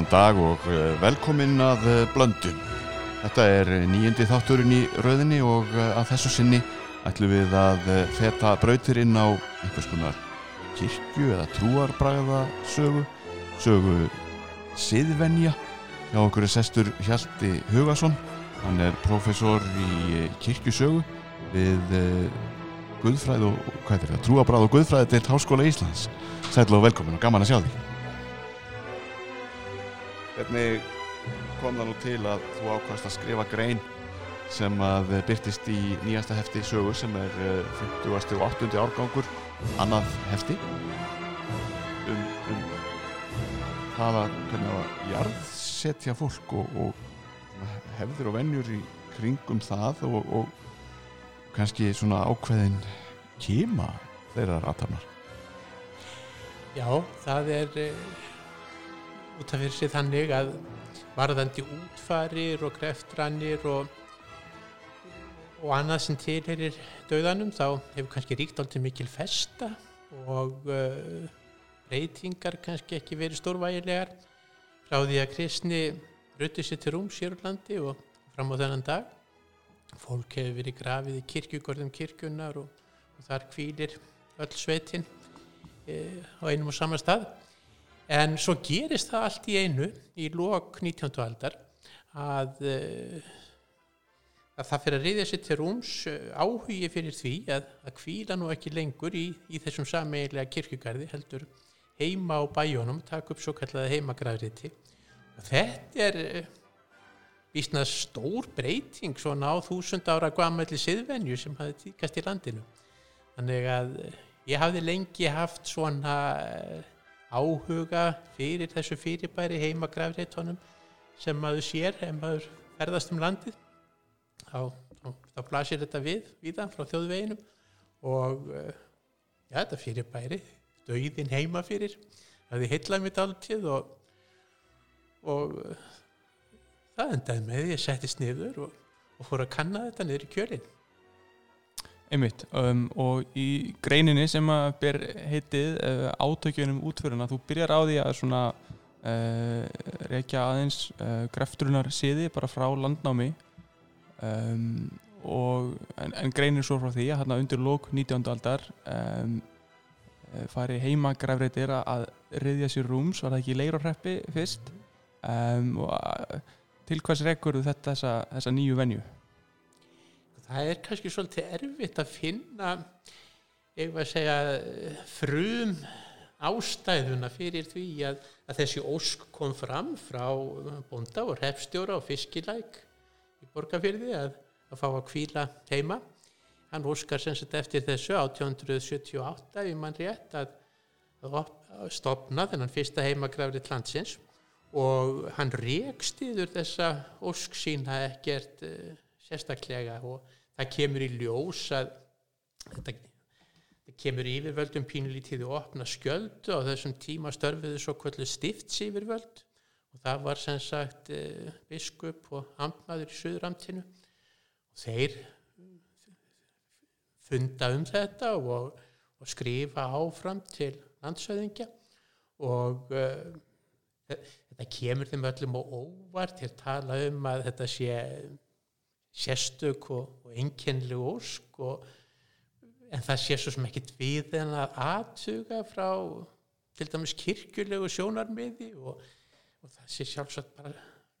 Góðan dag og eh, velkomin að eh, Blöndun. Þetta er nýjandi þátturinn í rauðinni og eh, að þessu sinni ætlum við að feta brautir inn á einhvers konar kirkju eða trúarbræða sögu, sögu siðvenja. Hjá okkur sestur Hjalti Hugason, hann er profesor í kirkjusögu við Guðfræð og, hvað er þetta, trúarbræð og Guðfræði til Háskóla Íslands. Sæl og velkomin og gaman að sjá því. Hvernig kom það nú til að þú ákvæmst að skrifa grein sem að byrtist í nýjasta hefti sögu sem er eh, 50. og 8. árgangur annað hefti um, um það að hvernig að jarðsetja fólk og, og hefðir og venjur í kringum það og, og kannski svona ákveðin kima þeirra ratarnar Já, það er uh, út af fyrir sig þannig að varðandi útfarir og kreftranir og, og annað sem tilherir döðanum þá hefur kannski ríkt aldrei mikil festa og uh, breytingar kannski ekki verið stórvægilegar frá því að kristni rutti sér til rúms hér á landi og fram á þennan dag. Fólk hefur verið grafið í kirkjugörðum kirkjunar og, og þar kvílir öll sveitin eh, á einum og sama stað. En svo gerist það allt í einu í lok 19. aldar að, eh, að það fyrir að reyðja sér til rúms eh, áhugi fyrir því að, að kvíla nú ekki lengur í, í þessum sameigilega kirkjugarði heldur heima á bæjónum, taka upp svo kallaða heimagræðriti og þetta er vísna stór breyting svona á þúsund ára guamalli siðvenju sem hafi tíkast í landinu þannig að ég hafði lengi haft svona eh, áhuga fyrir þessu fyrirbæri heimagræðritunum sem maður sér ef maður ferðast um landið. Þá, þá, blasir þetta við viðan frá þjóðveginum og eh, ja, þetta fyrirbæri döiðin heima fyrir það hefði heillað mitt alltíð og, og eh, það endaði með því að settist niður og, og fór að kanna þetta niður í kjölinn Einmitt, um, og í greininni sem að ber heitið uh, átökjunum útföruna, þú byrjar á því að svona uh, reykja aðeins uh, greftrunar siði bara frá landnámi um, og, en, en greinir svo frá því að hérna undir lók 19. aldar um, fari heima grefreitir að riðja sér rúms, var það ekki leirarreppi fyrst um, og til hvers rekkur þetta þessa, þessa nýju venju? Það er kannski svolítið erfitt að finna ég var að segja frum ástæðuna fyrir því að, að þessi ósk kom fram frá bonda og refstjóra og fiskilæk í borgarfyrði að, að fá að kvíla heima. Hann óskar sem sagt eftir þessu 1878 í mann rétt að, stopna þennan fyrsta heimagrafri landsins og hann rekst yfir þessa ósk sína ekkert uh, sérstaklega og það kemur í ljós að þetta kemur yfirvöldum pínulítið og opna skjöldu á þessum tíma störfiðu svo kvöldu stifts yfirvöld og það var sem sagt eh, biskup og amtmaður í Suðramtinu og þeir funda um þetta og, og skrifa áfram til landsöðingja og uh, þetta kemur þeim öllum og óvart. Til að tala um að þetta sé sérstök og, og einkennlu ósk og, en það sé svo sem ekkit við en að aðtuga frá til dæmis kirkjulegu sjónarmiði og, og það sé sjálfsagt bara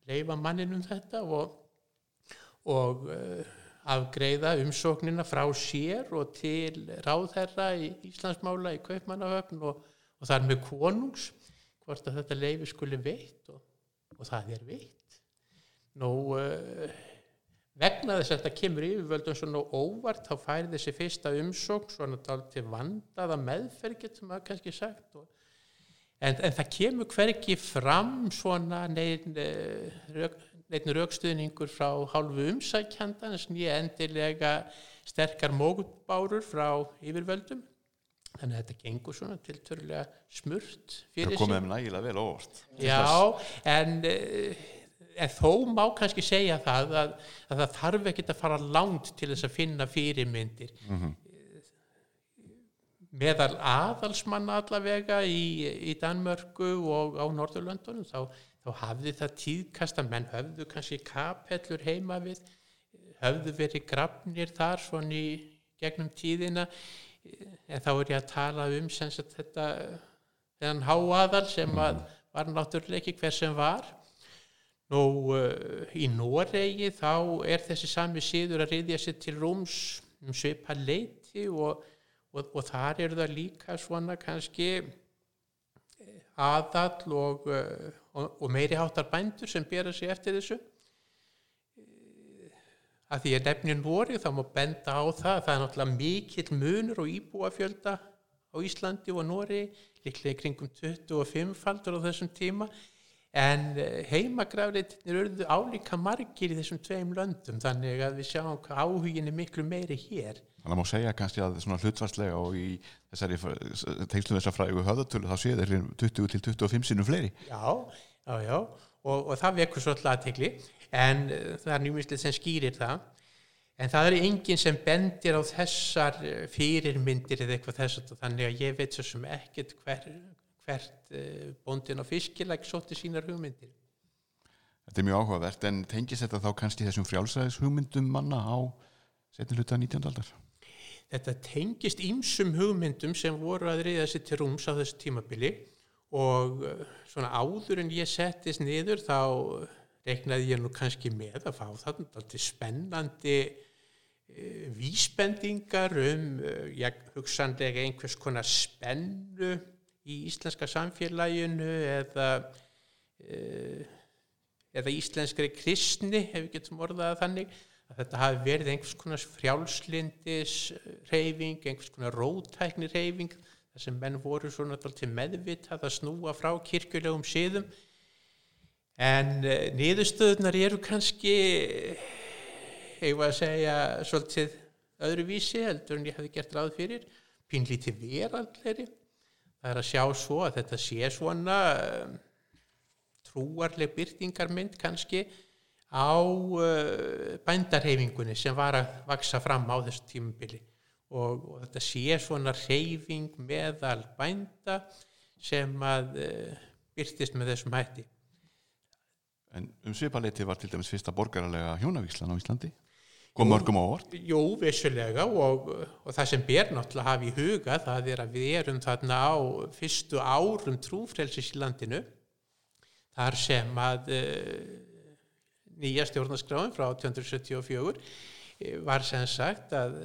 leifa manninum þetta og uh, afgreiða umsóknina frá sér og til ráðherra í Íslandsmála í Kaupmannahöfn og þar með konungs hvort að þetta leifi skuli veitt og það er veitt. Nú uh, vegna þess að þetta kemur yfirvöldum svona óvart þá færi þessi fyrsta umsókn svona til vandaða meðferð getur maður kannski sagt og, en, en það kemur hverki fram svona neinn rök, raukstuðningur frá hálfu umsækjandans nýja endilega sterkar mógubárur frá yfirvöldum þannig að þetta gengur svona tilturlega smurt fyrir sig. Það komið þeim nægilega vel óvart. Já, en en þó má kannski segja það að, að það þarf ekki að fara langt til þess að finna fyrirmyndir. Mm -hmm. meðal aðalsmanna allavega í, í Danmörku og á Norðurlöndunum þá þá hafði það tíðkast að menn höfðu kannski kapellur heima við, höfðu verið grafnir þar svona í gegnum tíðina. En þá er ég að tala um sem sagt þetta þennan háaðal sem að var náttúrulega ekki hver sem var Nú uh, í Noregi þá er þessi sami síður að riðja sér til rúms um svipa leiti og, og, og þar eru það líka svona kannski aðall og, og meiri háttar bændur sem bera sig eftir þessu. Að því að nefnir Noregi þá má benda á það, það er náttúrulega mikill munur og íbúafjölda á Íslandi og Noregi, líklega kringum 25 faldur á þessum tíma en heimagrafleitinir urðu álíka margir í þessum tveim löndum þannig að við sjáum hvað áhugin er miklu meiri hér. Þannig að má segja kannski að svona hlutvarslega og í þessari tengslu þessar frægu höðatölu þá sé þeir 20 til 25 sinum fleiri. Já, já, já. Og, og það vekur svolítið aðtegli en uh, það er njúmislið sem skýrir það. En það er enginn sem bendir á þessar fyrirmyndir eða eitthvað þess að þannig að ég veit svo sem ekkert hver, hvert uh, bóndin á fiskilæk sótti sínar hugmyndir. Þetta er mjög áhugavert en tengis þetta þá kannski þessum frjálsræðis hugmyndum manna á setni hluta 19. aldar? Þetta tengist ímsum hugmyndum sem voru að reyða sér til rúms á þessu tímabili og uh, svona áður en ég settist niður þá reiknaði ég nú kannski með að fá þarna spennandi uh, vísbendingar um já, hugsanlega einhvers konar spennu í íslenska samfélaginu eða uh, eða íslenskri kristni ef við getum orðaða þannig að þetta hafi verið einhvers konar frjálslindis reyfing, einhvers konar rótækni reyfing þar sem menn voru svona til meðvitað að snúa frá kirkjulegum síðum en uh, niðurstöðunar eru kannski hefur að segja svolítið öðruvísi heldur en ég hefði gert ráð fyrir. Pínlítið veraldleri það er að sjá svo að þetta sé svona um, trúarleg byrtingarmynd kannski á uh, bændarhefingunni sem var að vaksa fram á þessu tímubili og, og þetta sé svona reyfing meðal bænda sem að uh, byrtist með þessum hætti. En um svipaleiti var til dæmis fyrsta borgaralega hjónavíkslan á Íslandi kom mörgum á orð Jú, vissulega og, og það sem ber náttúrulega hafi í huga það er að við erum þarna á fyrstu árum trúfrelsis í landinu þar sem að uh, nýja stjórnarskráin frá 1874 uh, var sem sagt að,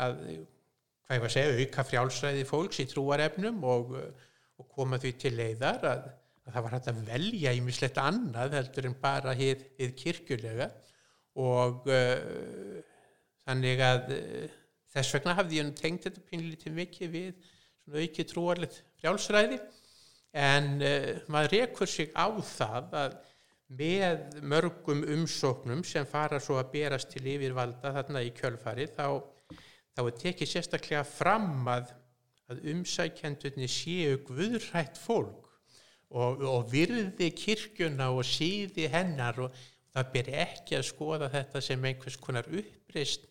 að hvað ég var að segja, auka frjálsræði fólks í trúarefnum og, og koma því til leiðar að, að það var hægt að velja í mislegt annað heldur en bara hér kirkjulega og uh, þannig að uh, þess vegna hafði ég tengt þetta pínlítið mikið við aukið trúarlegt frjálsræði. En uh, maður rekur sig á það að með mörgum umsóknum sem fara svo að berast til yfirvalda þarna í kjölfari þá, þá er tekið sérstaklega fram að, að umsækjandunni séu guðrætt fólk og, og virði kirkjuna og síði hennar og það ber ekki að skoða þetta sem einhvers konar uppreist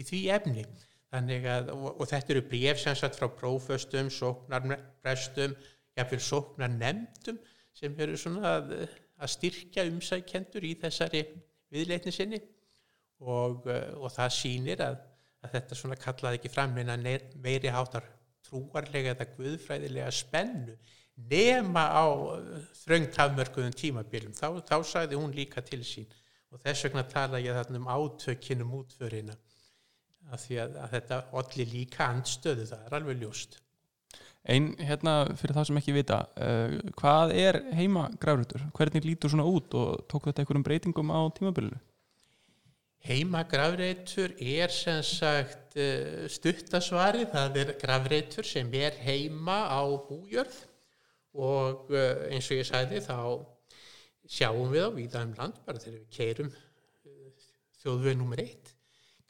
í því efni. Að, og, og þetta eru bref sem satt frá próföstum, sóknarprestum jáfnveil sóknarnemdum sem eru svona að, að styrkja umsækjendur í þessari viðleitni sinni. Og, og það sýnir að, að þetta svona kallaði ekki fram meiri hátar trúarlega eða guðfræðilega spennu nema á þröngt hafmörkuðum tímabilum. Þá, þá sagði hún líka til sín. Og þess vegna tala ég þarna um átökinum útförina. Að því að, að þetta allir líka andstöðu. Það er alveg ljóst. Einn hérna fyrir það sem ekki vita uh, hvað er heima grárutur? Hvernig lítur svona út? Og tók þetta einhverjum breytingum á tímabilinu? Heima gravreitur er sem sagt uh, stuttasvari, það er gravreitur sem er heima á bújörð og eh, eins og ég sagði þá sjáum við á víðaðum land bara þegar við keirum eh, þjóðveg nummer eitt.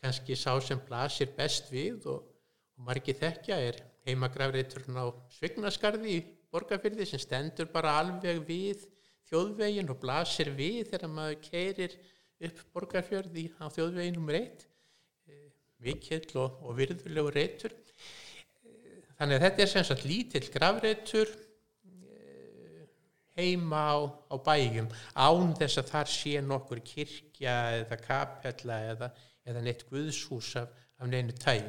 Kannski sá sem blasir best við og, og margi þekkja er heimagrafreiturinn á Svignaskarði í borgarfyrði sem stendur bara alveg við þjóðvegin og blasir við þegar maður keirir upp borgarfjörði á þjóðvegin nummer eitt. Eh, og, og virðulegu reitur. Þannig að þetta er sem sagt lítill grafreitur heima á, á bæjum án þess að þar sé nokkur kirkja eða kapella eða, eða neitt guðshús af, af neinu tæg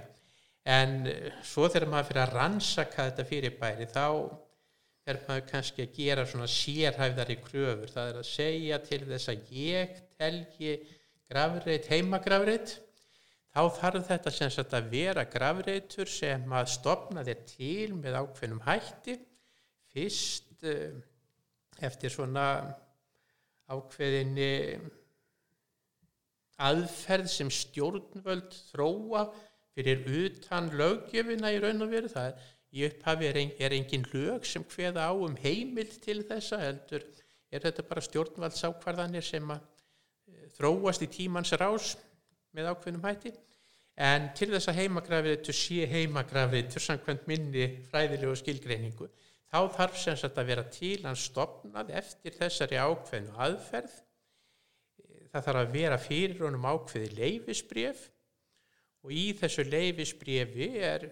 en eh, svo þegar maður fyrir að rannsaka þetta fyrirbæri þá er maður kannski að gera svona sérhæfðari kröfur. Það er að segja til þess að ég telji grafreit, heimagrafreit. Þá þarf þetta sem sagt að vera grafreitur sem að stopna þér til með ákveðnum hætti. Fyrst uh, eftir svona ákveðinni aðferð sem stjórnvöld þróa fyrir utan löggjöfina í raun og veru. Það í upphafi er, ein, er engin lög sem hveða á um heimild til þessa heldur er þetta bara stjórnvaldsákvarðanir sem að e, þróast í tímans rás með ákveðnum hætti. En til þess að heimagrafriðtur sé heimagrafriðtur samkvæmt minni fræðilegu skilgreiningu þá þarf sem sagt að vera til hann stopnað eftir þessari ákveðnu aðferð. Það þarf að vera fyrir honum ákveði leifisbref og í þessu leifisbrefi er,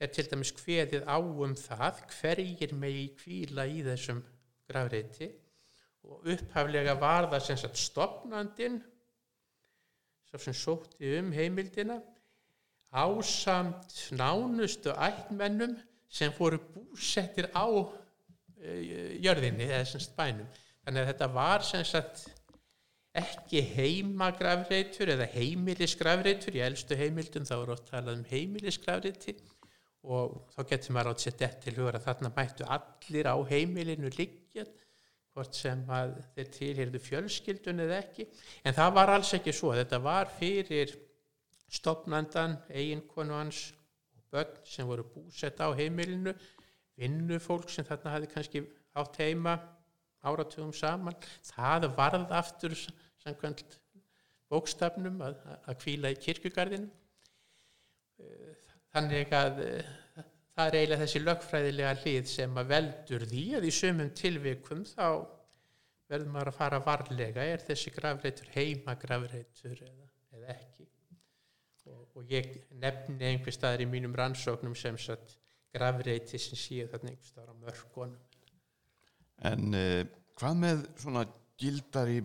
er til dæmis hveðið á um það hverjir megi kvíla í þessum grafreiti og upphaflega var það sem sagt stopnandin sem sótti um heimildina ásamt nánustu ættmennum sem fóru búsettir á uh, jörðinni eða semst bænum. Þannig að þetta var semst ekki heimagrafreitur eða heimilisgrafreitur. Í eldstu heimildum þá er oft talað um heimilisgrafreiti og þá getur maður átt sér dett til hugur að þarna mættu allir á heimilinu liggja hvort sem þeir tilhyrðu fjölskyldun eða ekki. En það var alls ekki svo. Þetta var fyrir stopnandan, eiginkonu hans börn sem voru búsett á heimilinu vinnufólk sem þarna hafi kannski átt heima áratugum saman. Það varð aftur samkvæmt bókstafnum að, að kvíla í kirkugarðinu þannig að það er eiginlega þessi lögfræðilega hlið sem að veldur því að í sömum tilvikum þá verður maður að fara varlega. Er þessi grafreitur heima grafreitur eða, eða ekki og ég nefni einhver staðar í mínum rannsóknum sem satt gravreiti sem séu þarna einhver staðar á mörgunum En uh, hvað með svona gildar í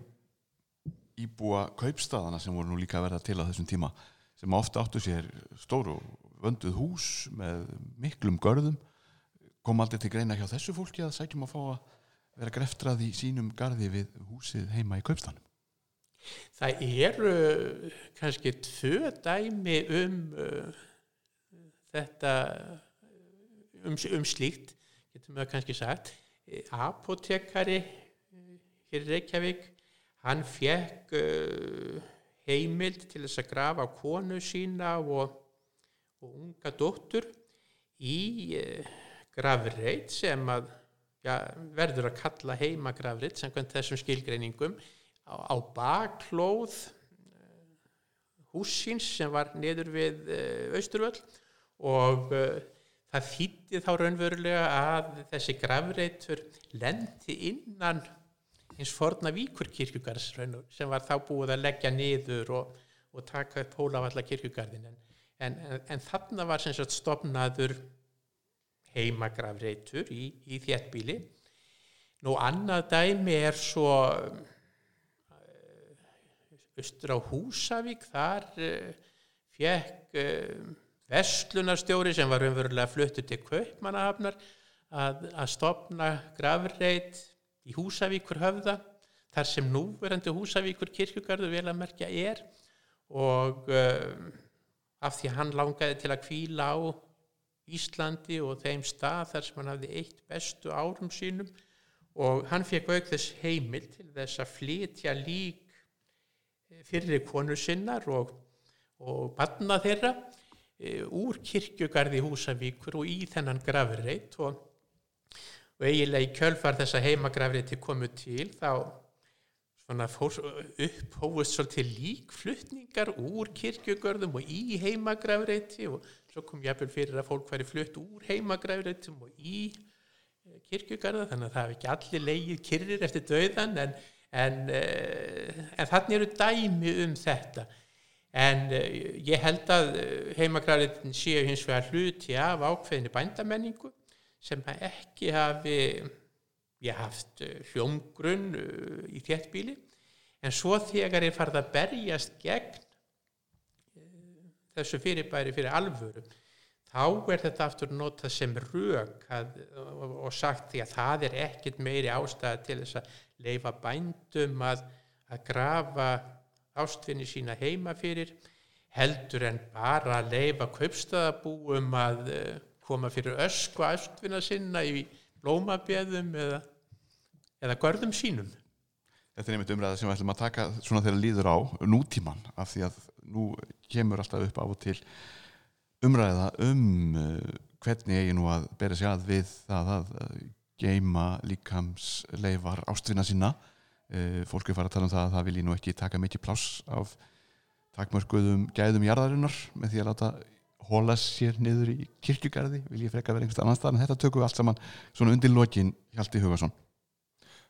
íbúa kaupstaðana sem voru nú líka að verða til á þessum tíma sem ofta áttu sér stóru vönduð hús með miklum görðum? Kom aldrei til greina hjá þessu fólki að sækjum að fá að vera greftrað í sínum gardi við húsið heima í kaupstanum Það eru kannski tvö dæmi um uh, þetta um, um slíkt, getum við kannski sagt. Apotekari hér í Reykjavík hann fekk uh, heimild til þess að grafa konu sína og, og unga dóttur í uh, gravreit sem að ja, verður að kalla heima gravreit sem þessum skilgreiningum á, á baklóð eh, húsins sem var niður við eh, Austurvöll og uh, það þýtti þá raunverulega að þessi gravreitur lendi innan hins forna Víkurkirkjugars sem var þá búið að leggja niður og, og taka upp Hólafalla kirkjugarðin en, en, en þarna var sem sagt stopnaður heimagravreitur í, í þéttbíli nú annað dæmi er svo austur á Húsavík þar eh, fjekk eh, vestlunarstjóri sem var umverulega fluttu til Kaupmannahafnar að, að stopna gravreit í Húsavíkur höfða þar sem núverandi Húsavíkur kirkugarðu vel að merkja er. Og uh, af því hann langaði til að kvíla á Íslandi og þeim stað þar sem hann hafði eitt bestu árum sínum og hann fekk auk þess heimil til þess að flytja lík fyrir konu sinnar og, og barna þeirra e, úr kirkjugarði Húsavíkur og í þennan grafreit. Og, og eiginlega í kjölfar þessa heimagrafreiti komu til þá upphóðust svolítið líkflutningar úr kirkjugörðum og í heimagrafreiti og svo kom jáfnvel fyrir að fólk væri flutt úr heimagrafreitum og í e, kirkjugarða þannig að það hefði ekki allir leið kyrrir eftir döðan en en, eh, en þannig eru dæmi um þetta. En eh, ég held að eh, heimakræðin séu hins vegar hluti af ákveðinu bændamenningu sem ekki hafi ég haft hljómgrunn í þéttbíli en svo þegar ég farið að berjast gegn þessu fyrirbæri fyrir alvöru þá er þetta aftur notað sem rök að, og sagt því að það er ekkit meiri ástæða til þess að leifa bændum að, að grafa ástfinni sína heima fyrir heldur en bara að leifa kaupstæðabúum að uh, koma fyrir ösku ástfinna sinna í blómabjöðum eða, eða görðum sínum. Þetta er einmitt umræða sem við ætlum að taka svona þegar líður á nútíman af því að nú kemur alltaf upp af og til umræða um uh, hvernig eigi nú að bera sig að við það að geima líkamsleifar ástvinna sína uh, fólk er farið að tala um það að það vilji nú ekki taka mikið pláss af takmörkuðum gæðum jarðarinnar með því að láta hóla sér niður í kirkjugarði. Vil ég freka verið einhversta annan stað en þetta tökum við allt saman svona undir lokin Hjalti Hugason.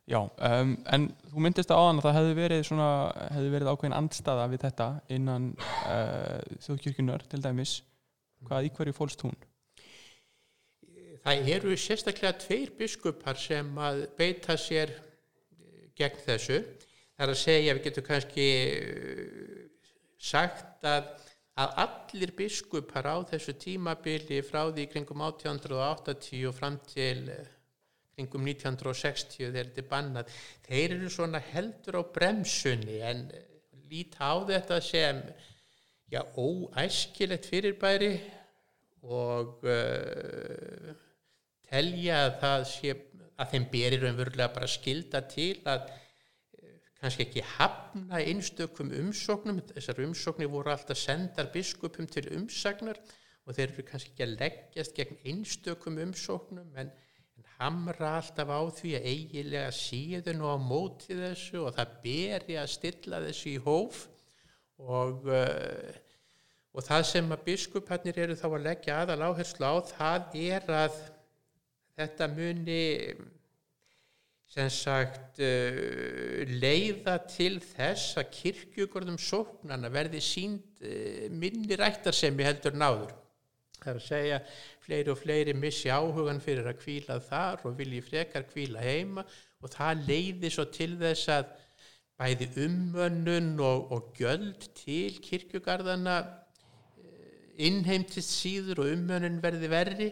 Já, um, en þú myndist á aðan að það hefði verið, svona, hefði verið ákveðin andstaða við þetta innan uh, þjóðkirkjunar til dæmis. Hvað í hverju fólst hún? Það eru sérstaklega tveir biskupar sem að beita sér gegn þessu. Það er að segja, við getum kannski sagt að, að allir biskupar á þessu tímabili frá því kringum 1880 og fram til kringum 1960 þegar þetta er bannað, þeir eru svona heldur á bremsunni en líta á þetta sem já, óæskilegt fyrirbæri og uh, telja að það sé að þeim berir umverulega bara skilda til að uh, kannski ekki hafna einstökum umsóknum. Þessar umsóknir voru alltaf sendar biskupum til umsagnar og þeir eru kannski ekki að leggjast gegn einstökum umsóknum en, en hamra alltaf á því að eigilega síðu nú á móti þessu og það beri að stilla þessu í hóf. Og uh, og það sem að biskupannir eru þá að leggja aðal áherslu á það er að þetta muni sem sagt uh, leiða til þess að kirkjugorðum sóknana verði sínd uh, minni rættarsemi heldur náður það er að segja fleiri og fleiri missi áhugan fyrir að kvíla þar og vilji frekar kvíla heima og það leiði svo til þess að bæði umönnun og, og gjöld til kirkjugarðana innheimtist síður og umönnun verði verri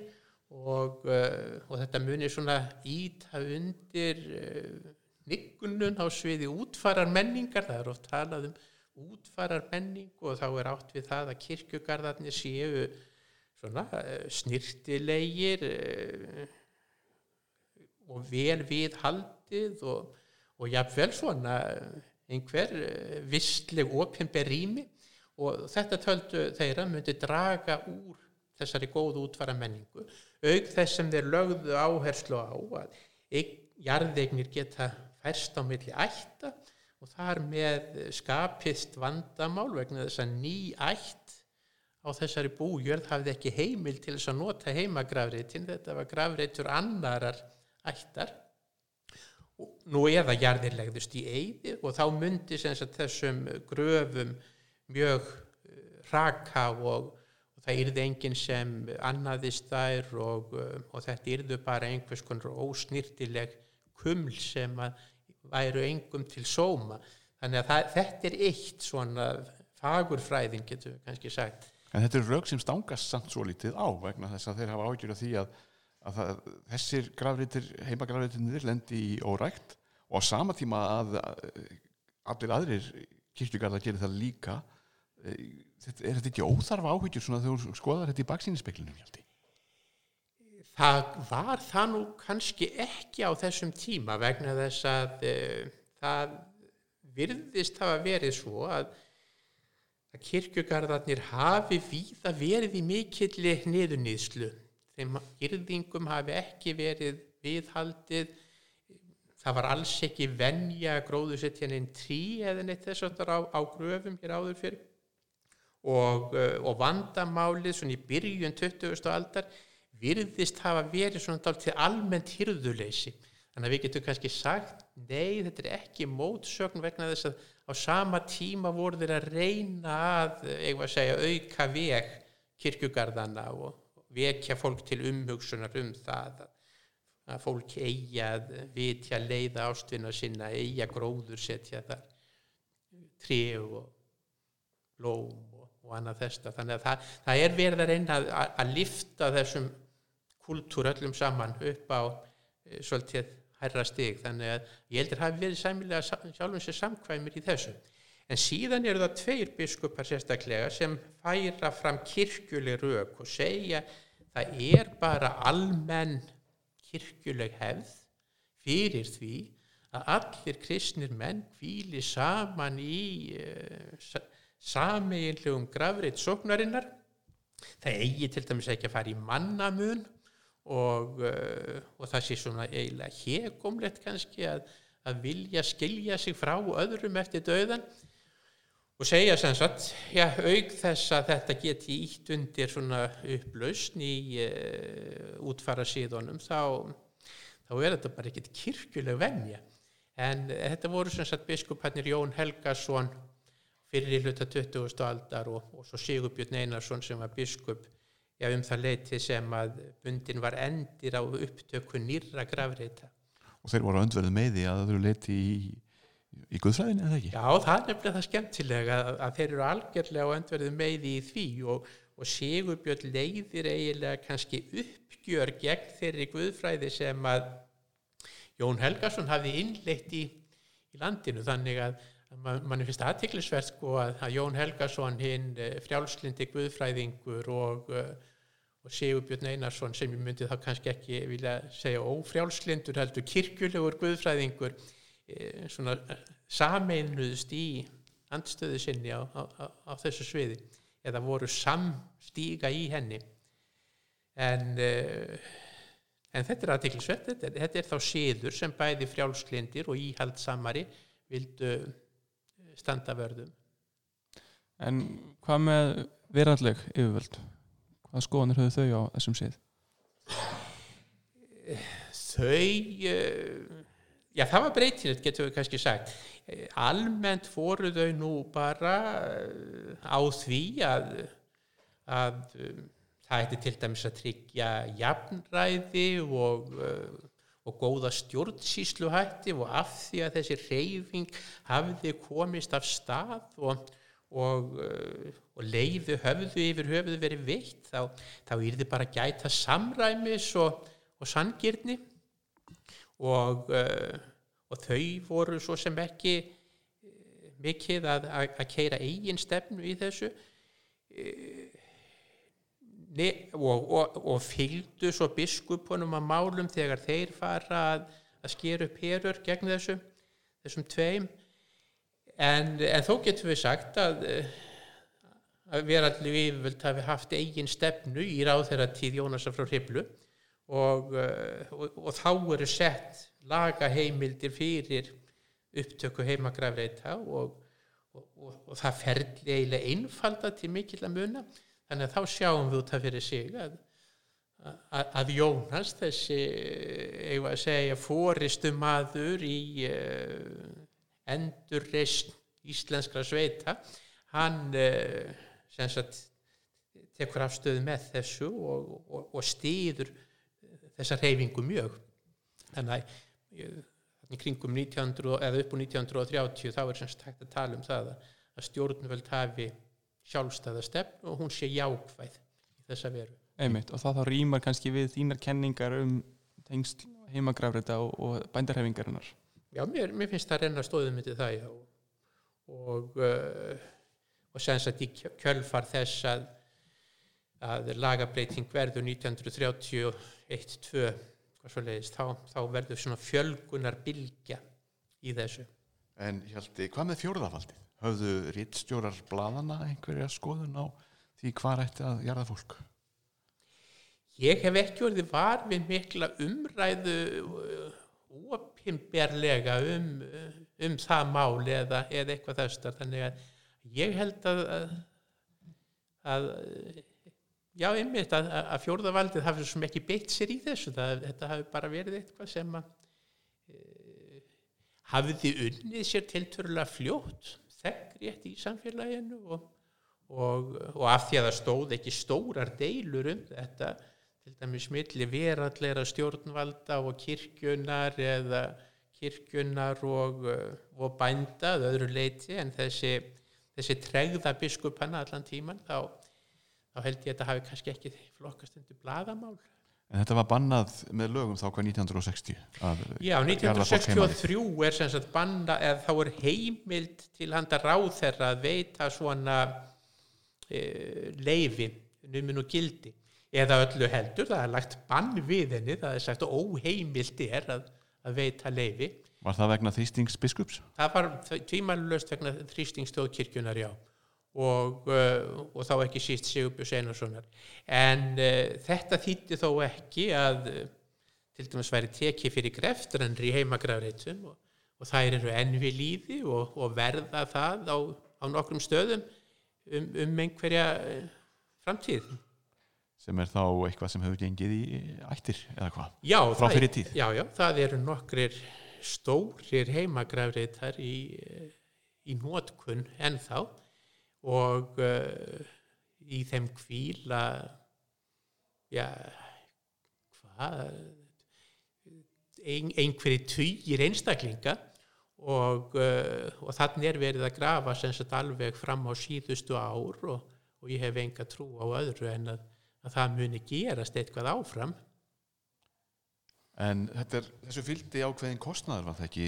og, uh, og þetta munir svona íta undir uh, niggunun á sviði útfarar menningar, það er oft talað um útfarar menningu og þá er átt við það að kirkjugarðarnir séu svona uh, snirtilegir og vel við haldið og, og jáfnvel svona einhver vissleg ofinber rými. Og þetta töldu þeirra myndi draga úr þessari góðu útfara menningu auk þess sem þeir lögðu áherslu á að jarðeignir geta færst á milli ætta og þar með skapist vandamál vegna þess að ný ætt á þessari bújörð hafði ekki heimil til þess að nota heimagrafreitin. Þetta var grafreitur annarar ættar. Nú eða jarðir legðust í eyði og þá myndi þessum gröfum mjög raka og, og það yrði enginn sem annaðist þær og, og þetta yrðu bara einhvers konar ósnýrtileg kuml sem væru engum til sóma. Þannig að það, þetta er eitt svona fagurfræðin getur við kannski sagt. En þetta er rauk sem stangast samt svo lítið á vegna þess að þeir hafa ágjör af því að, að það, þessir grafritir, heimagrafritinir lendi í órækt og á sama tíma að allir aðrir kirkjugarðar gerir það líka er þetta ekki óþarfa áhyggjur svona þegar þú skoðar þetta í baksínispeklinum Hjalti? Það var það nú kannski ekki á þessum tíma vegna þess að e, það virðist hafa verið svo að, að kirkjugarðarnir hafi víða verið í mikilli niðurnýðslu þeim yrðingum hafi ekki verið viðhaldið. Það var alls ekki venja gróðusettjan einn trí eða neitt þess að það á, á gröfum hér áður fyrir og, eh, og vandamálið svona í byrjun 20. aldar virðist hafa verið svona til almennt hyrðuleysi þannig að við getum kannski sagt nei þetta er ekki mótsögn vegna þess að á sama tíma voru þeir að reyna að, að segja, auka veg kirkjugarðana og vekja fólk til umhugsunar um það að fólk eigi að vitja leiða ástvinna sinna, eigi að gróður setja þar tré og blóm og, annað þesta. Þannig að það, það er verið að reyna að, að, að lifta þessum kultúr öllum saman upp á e, svolítið hærra stig. Þannig að ég heldur að hafi verið sæmilega sjálfum sér samkvæmir í þessu. En síðan eru það tveir biskupar sérstaklega sem færa fram kirkjuleg rauk og segja það er bara almenn kirkjuleg hefð fyrir því að allir kristnir menn kvíli saman í uh, sameiginlegum gravreitt sóknarinnar. Það eigi til dæmis ekki að fara í mannamun og, uh, og það sé svona eiginlega hegumlegt kannski að, að vilja skilja sig frá öðrum eftir döðan og segja sem sagt, já, auk þess að þetta geti ítt undir svona upplausn í uh, útfara síðunum, þá, þá er þetta bara ekkit kirkjuleg venja. En þetta voru sem sagt biskupannir Jón Helgason fyrir hluta 20. aldar og, og svo Sigurbjörn Einarsson sem var biskup já, um það leiti sem að bundin var endir á upptöku nýra gravreita. Og þeir voru öndverðu með því að þau leiti í í Guðfræðinu eða ekki? Já, það er nefnilega það skemmtilega að, að þeir eru algjörlega á öndverðu meði í því og, og Sigurbjörn leiðir eiginlega kannski uppgjör gegn þeirri Guðfræði sem að Jón Helgason hafi innleitt í, í landinu þannig að mann man finnst aðtiklisvert sko að, að Jón Helgason hinn eh, frjálslindi Guðfræðingur og, eh, og Sigurbjörn Einarsson sem ég myndi þá kannski ekki vilja segja ófrjálslindur heldur kirkjulegur Guðfræðingur Eh, svona sameinuðst í andstöðu sinni á, á, á þessu sviði eða voru samstíga í henni. En, uh, en þetta er aðtiklisvett þetta, þetta er þá síður sem bæði frjálsklindir og íhaldsamari vildu standa vörðum En hvað með veralleg yfirvöld? Hvað skoðanir höfðu þau á þessum síð? Þau uh, Já, það var breytilegt, getur við kannski sagt. Eh, almennt fóru þau nú bara eh, á því að, að það ætti til dæmis að tryggja jafnræði og, og góða stjórnsýsluhætti og af því að þessi reyfing hafiði komist af stað og, og, og leiði höfðu yfir höfðu verið veitt, þá, þá er þið bara gæta samræmis og sangirni og, uh, og þau voru svo sem ekki uh, mikið að, að, að keira eigin stefnu í þessu. Uh, og, og, og fylgdu svo biskupunum að málum þegar þeir fara að, að skera upp herur gegn þessu, þessum tveim. En, en þó getur við sagt að að vera allir yfirvöld hafi haft eigin stefnu í ráð þeirra tíð Jónasa frá Hriblu og, eh, og, og þá eru sett lagaheimildir fyrir upptöku heimagrafreita og, það ferli eiginlega einfalda til mikill að muna þannig að þá sjáum við út af fyrir sig að, að, að Jónas þessi, eigum að segja fóristu maður í uh, endurreist íslenskra sveita hann uh, sem sagt tekur afstöðu með þessu og stýður þessa reyfingu mjög. Þannig að í kringum 1900 eða upp á 1930 þá er semst hægt að tala um það að stjórnvöld hafi sjálfstæða stefn og hún sé jákvæð í þessa veru. Einmitt og það þá rýmar kannski við þínar kenningar um tengsl heimagrafrita og, og bændarhefingarinnar. Já, mér, mér finnst það renna stóðum myndið það já og og, uh, og senst að í kjölfar þess að að lagabreiting verður 1931-2 þá, þá verður svona fjölgunar bilgja í þessu En Hjalti, hvað með fjórðafaldi? Höfðu rittstjórar bladana einhverja skoðun á því hvað ætti að gera fólk? Ég hef ekki orðið var við mikla umræðu opimberlega uh, um, uh, um það máli eða, eða eitthvað þessar þannig að ég held að, að, að Já, einmitt að, að fjórðavaldið hafi sem ekki beitt sér í þessu. Það, þetta hafi bara verið eitthvað sem að e, hafiði unnið sér tilturlega fljótt þeggrétt í samfélaginu og, og, og af því að það stóð ekki stórar deilur um þetta til dæmis milli verallegra stjórnvalda og kirkjunar eða kirkjunar og, uh, og bænda að öðru leiti en þessi, þessi tregða biskupanna allan tíman þá, þá held ég að þetta hafi kannski ekki flokkast undir bladamál. En þetta var bannað með lögum þá hvað 1960? að Já, jarða fólk heima við. 1963 er sem sagt banna eða þá er heimild til handa ráðherra að veita svona e, leifi numin og gildi eða öllu heldur, það er lagt bann við henni, það er sagt óheimild er að, að veita leifi Var það vegna þýstings biskups? það var tvímælulöst vegna þrýstingstóð já og, uh, og þá ekki síst Sigurbjörns Einarssonar en uh, þetta þýtti þó ekki að uh, til dæmis væri tekið fyrir greftrannri í heimagrafreitum og, og þær eru enn við lífi og, og verða það á, á nokkrum stöðum um, um einhverja framtíð sem er þá eitthvað sem hefur gengið í ættir eða hvað? já, Frá það- fyrri tíð? já, já, það eru nokkrir stórir heimagrafreitar í, eh, í nótkunn ennþá og uh, í þeim kvíla já hvað ein, einhverju tugir einstaklinga og, uh, og þannig er verið að grafa sem sagt alveg fram á síðustu ár og, og ég hef enga trú á öðru en að, að það muni gerast eitthvað áfram En er, þessu fylgdi ákveðin kostnaður var það ekki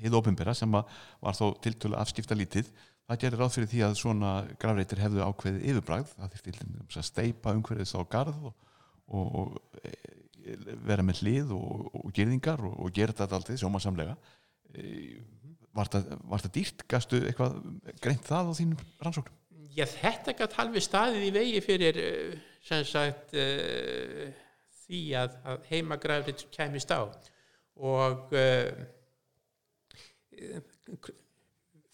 hið opinbera sem var þó tiltölu afskipta lítið. Það gerir ráð fyrir því að svona grafreitir hefðu ákveðið yfirbræð. Það þurfti að steipa umhverfis á garð og, og, og e, vera með hlið og, og gerðingar og, gera þetta alltaf sjómasamlega. E, var það dýrt? Gastu eitthvað greint það á þínum rannsóknum? Já, þetta gætt halvi staðið í vegi fyrir uh, sem sagt uh, því að, að heimagrafrið kæmist á og uh,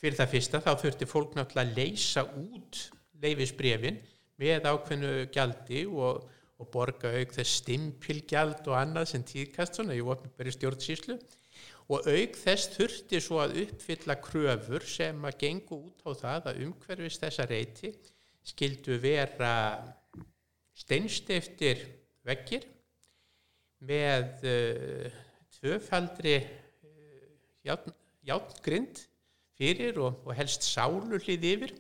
fyrir það fyrsta þá þurfti fólk náttúrulega að leysa út leifisbrefin með ákveðnu gjaldi og, og borga auk þess stimpilgjald og annað sem tíðkast svona í opnbæri stjórnsýslu. Og auk þess þurfti svo að uppfylla kröfur sem að gengu út á það að umhverfis þessa reyti skildu vera steinstiftir veggir með uh, tvöfaldri uh, játn, játngrind fyrir og, og helst sáluhlið yfir.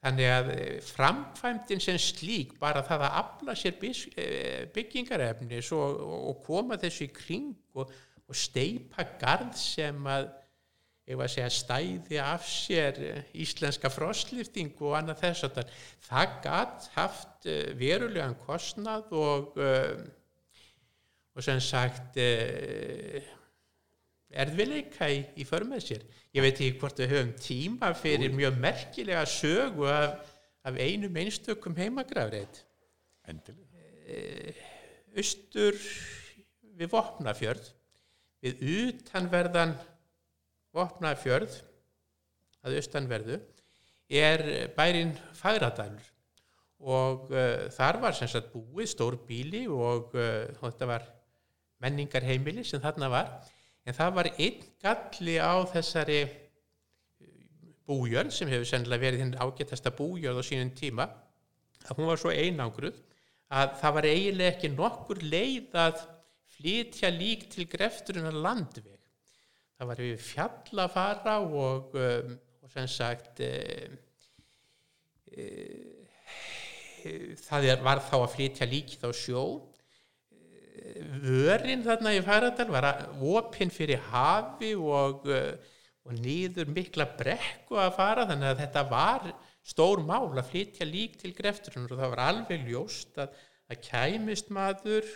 Þannig að uh, framkvæmdin sem slík bara það að afla sér uh, byggingarefnis og, og koma þessu í kring og, og steipa garð sem að að segja stæði af sér eh, íslenska frostlýftingu og annað þess að það gatt haft eh, verulegan kostnað og og sem sagt uh, erðvileika í, í för með sér. Ég veit ekki hvort við höfum tíma fyrir mjög merkilega sögu af, af einum einstökum heimagrafreit. Endilega. Austur við Vopnafjörð, við utanverðan Vopnafjörð, að austanverðu, er bærin Fagradalur og uh, þar var sem sagt búið stór bíli og, uh, þetta var menningarheimili sem þarna var en það var einn galli á þessari bújörð sem hefur sennilega verið hinn ágættasta bújörð á sínum tíma að hún var svo einangruð að það var eiginlega ekki nokkur leið að flytja lík til grefturinn að landveg. Það var við fjall að fara og, um, og sem sagt um, um, það var þá að flytja líkið á sjó vörin þarna í Færadal var opinn fyrir hafi og, og nýður mikla brekku að fara þannig að þetta var stór mál að flytja lík til grefturinn og það var alveg ljóst að, að kæmist maður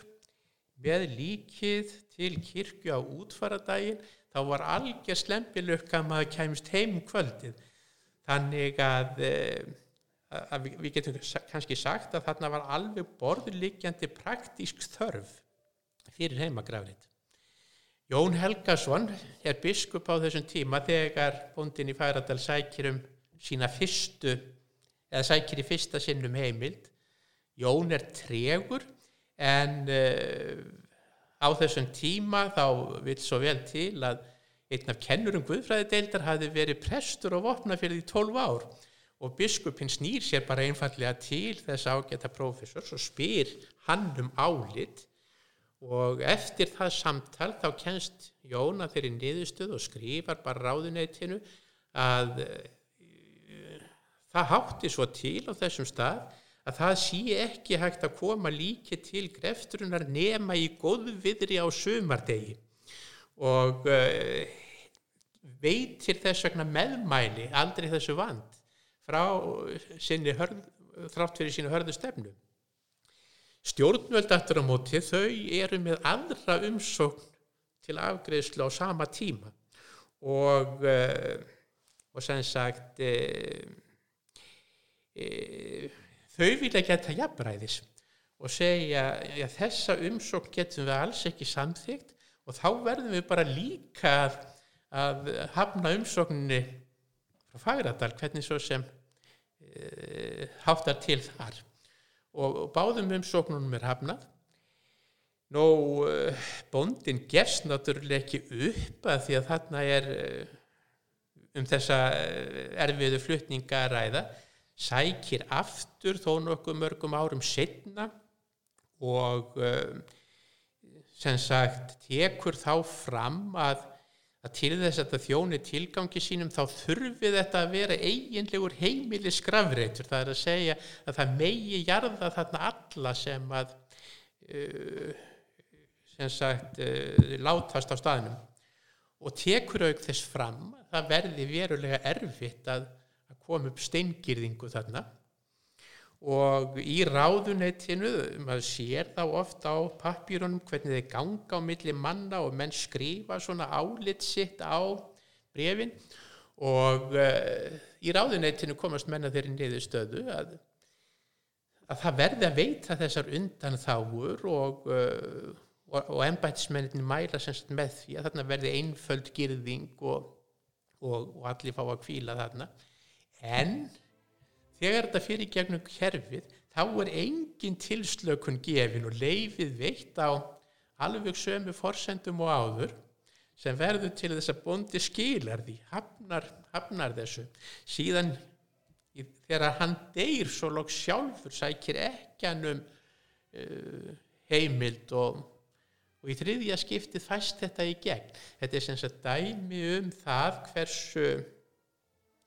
með líkið til kirkju á útfaradaginn þá var algjör slempilukka að maður kæmist heim um kvöldið. Þannig að, að við, við getum kannski sagt að þarna var alveg borðurliggjandi praktísk þörf fyrir heimagrafrið. Jón Helgason er biskup á þessum tíma þegar bóndin í Færadal sækir um sína fyrstu eða sækir í fyrsta sinnum heimild. Jón er tregur en uh, á þessum tíma þá vil svo vel til að einn af kennurum Guðfræðideildar hafi verið prestur og vopna fyrir því 12 ár og biskupin snýr sér bara einfallega til þess ágæta prófessors og spyr hann um álit og eftir það samtal þá kennst Jón að þeirri niðurstöð og skrifar bara ráðuneytinu að uh, það hátti svo til á þessum stað að það sé ekki hægt að koma líki til grefturunar nema í góðviðri á sumardegi og uh, veitir þess vegna meðmæli aldrei þessu vand frá sinni hörð, þrátt fyrir sínu hörðu stefnu. Stjórnvöld aftur á móti þau eru með aðra umsókn til afgreðslu á sama tíma. Og, uh, og sem sagt uh, uh, þau vilja geta jafnræðis og segja að þessa umsókn getum við alls ekki samþygt og þá verðum við bara líka að, að hafna umsókninni frá Fagradal, hvernig svo sem e, háttar til þar og, og báðum umsóknunum er hafnað. Nú, bóndin gerst náttúrulega ekki upp að því að þarna er um þessa erfiðu flutninga að ræða, sækir aftur þó nokkuð mörgum árum setna og sem sagt tekur þá fram að að til þess að það þjóni tilgangi sínum þá þurfi þetta að vera eiginlegur heimili skrafreitur það er að segja að það megi jarða þarna alla sem að uh, sem sagt uh, látast á staðnum. Og tekur auk þess fram að það verði verulega erfitt að, að koma upp steingirðingu þarna og í ráðuneytinu maður sér þá ofta á pappírunum hvernig þeir ganga á milli manna og menn skrifa svona álit sitt á brefin og uh, í ráðuneytinu komast menna þeirri niður stöðu að, að það verði að veita þessar undan þáur og, uh, og, og ennbætismennin mæla semst með því að þarna verði einföld girðing og, og allir fá að kvíla þarna. En þegar þetta fyrir gegnum kerfið þá er engin tilslökun gefin og leifið veitt á alveg sömu forsendum og áður sem verður til þess að bondi skilar því, hafnar, hafnar þessu. Síðan þegar hann deyr svo lók sjálfur sækir ekkanum uh, heimild og, og í þriðja skiptið fæst þetta í gegn. Þetta er sem sagt dæmi um það hversu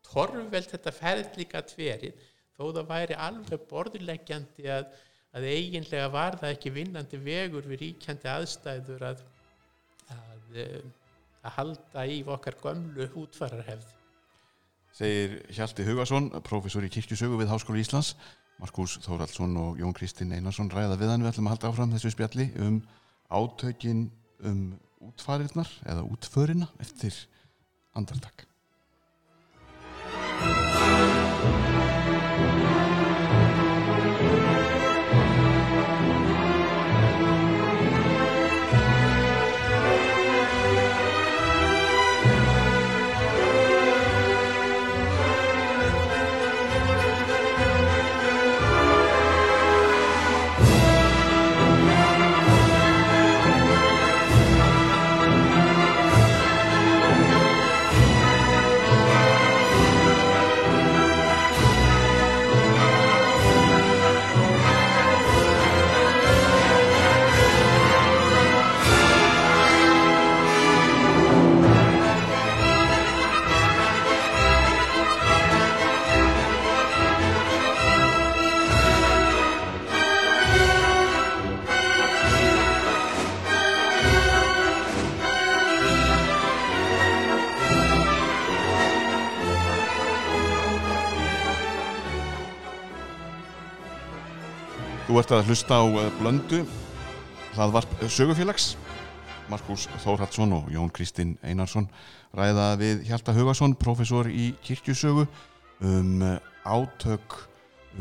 torveld þetta ferð líka tverið þó það væri alveg borðileggjandi að, að eiginlega var það ekki vinnandi vegur við ríkjandi aðstæður að, að, að halda í okkar gömlu útfararhefð. Segir Hjalti Hugason, professor í kirkjusögu við Háskólu Íslands, Markus Þóraldsson og Jón Kristinn Einarsson ræða við hann við ætlum að halda áfram þessu spjalli um átökin um útfarirnar eða útförina eftir andartak. Þú ert að hlusta á eh, blöndu hlaðvarp sögufélags Markus Þórhaldsson og Jón Kristinn Einarsson ræða við Hjalta Hugason, professor í kirkjusögu um eh, átök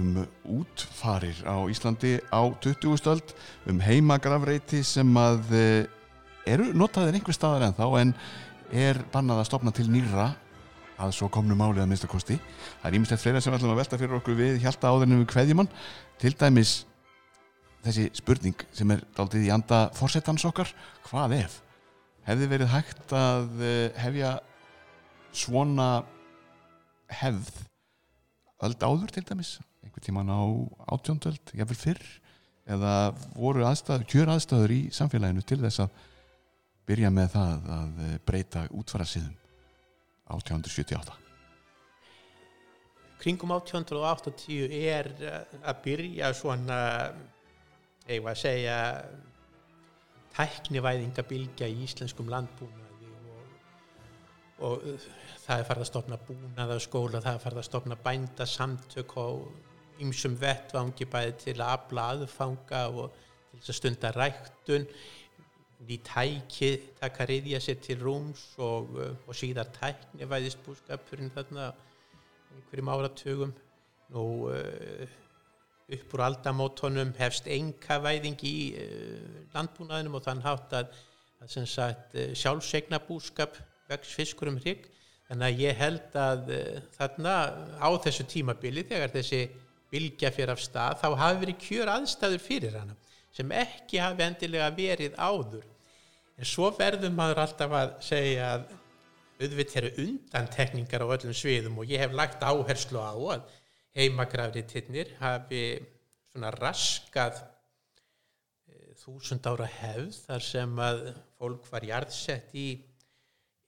um útfarir á Íslandi á 20. stöld um heimagrafreiti sem að eh, eru notaðir einhver staðar en þá en er bannað að stopna til nýra að svo komnu máli að minnstakosti það er ímestlega fleira sem við ætlum að velta fyrir okkur við Hjalta áðurnum við Kveðjumann til dæmis þessi spurning sem er daldið í anda fórsetans okkar, hvað ef? Hefði verið hægt að hefja svona hefð öld áður til dæmis? Einhvern tíman á átjóndöld jáfnvel fyrr? Eða voru aðstæður, kjör aðstæður í samfélaginu til þess að byrja með það að eh, breyta útfara síðum 1878 kringum 1880 er eh, að byrja svona eigum að segja tæknivæðingabilgja í íslenskum landbúnaði og, og uh, það er farið að stopna búnaða skóla, það er farið að stopna bændasamtök og ymsum vettvangi bæði til að afla aðfanga og til þess að stunda ræktun. Ný tæki taka reyðja sér til rúms og, uh, og síðar tæknivæðist búskapurinn þarna einhverjum áratugum. Uh, upp úr aldamótonum hefst enga væðing í uh, landbúnaðinum og þann hátt að, að uh, sjálfsegna búskap vex fiskur um hrygg. Þannig að ég held að uh, þarna á þessu tímabili þegar þessi vilja fyrir af stað þá hafi verið kjör aðstæður fyrir hana sem ekki hafi endilega verið áður. En svo verður maður alltaf að segja að auðvitað eru undantekningar á öllum sviðum og ég hef lagt áherslu á að heimagrafriðtinnir hafi svona raskað e, þúsund ára hefð þar sem að fólk var jarðsett í,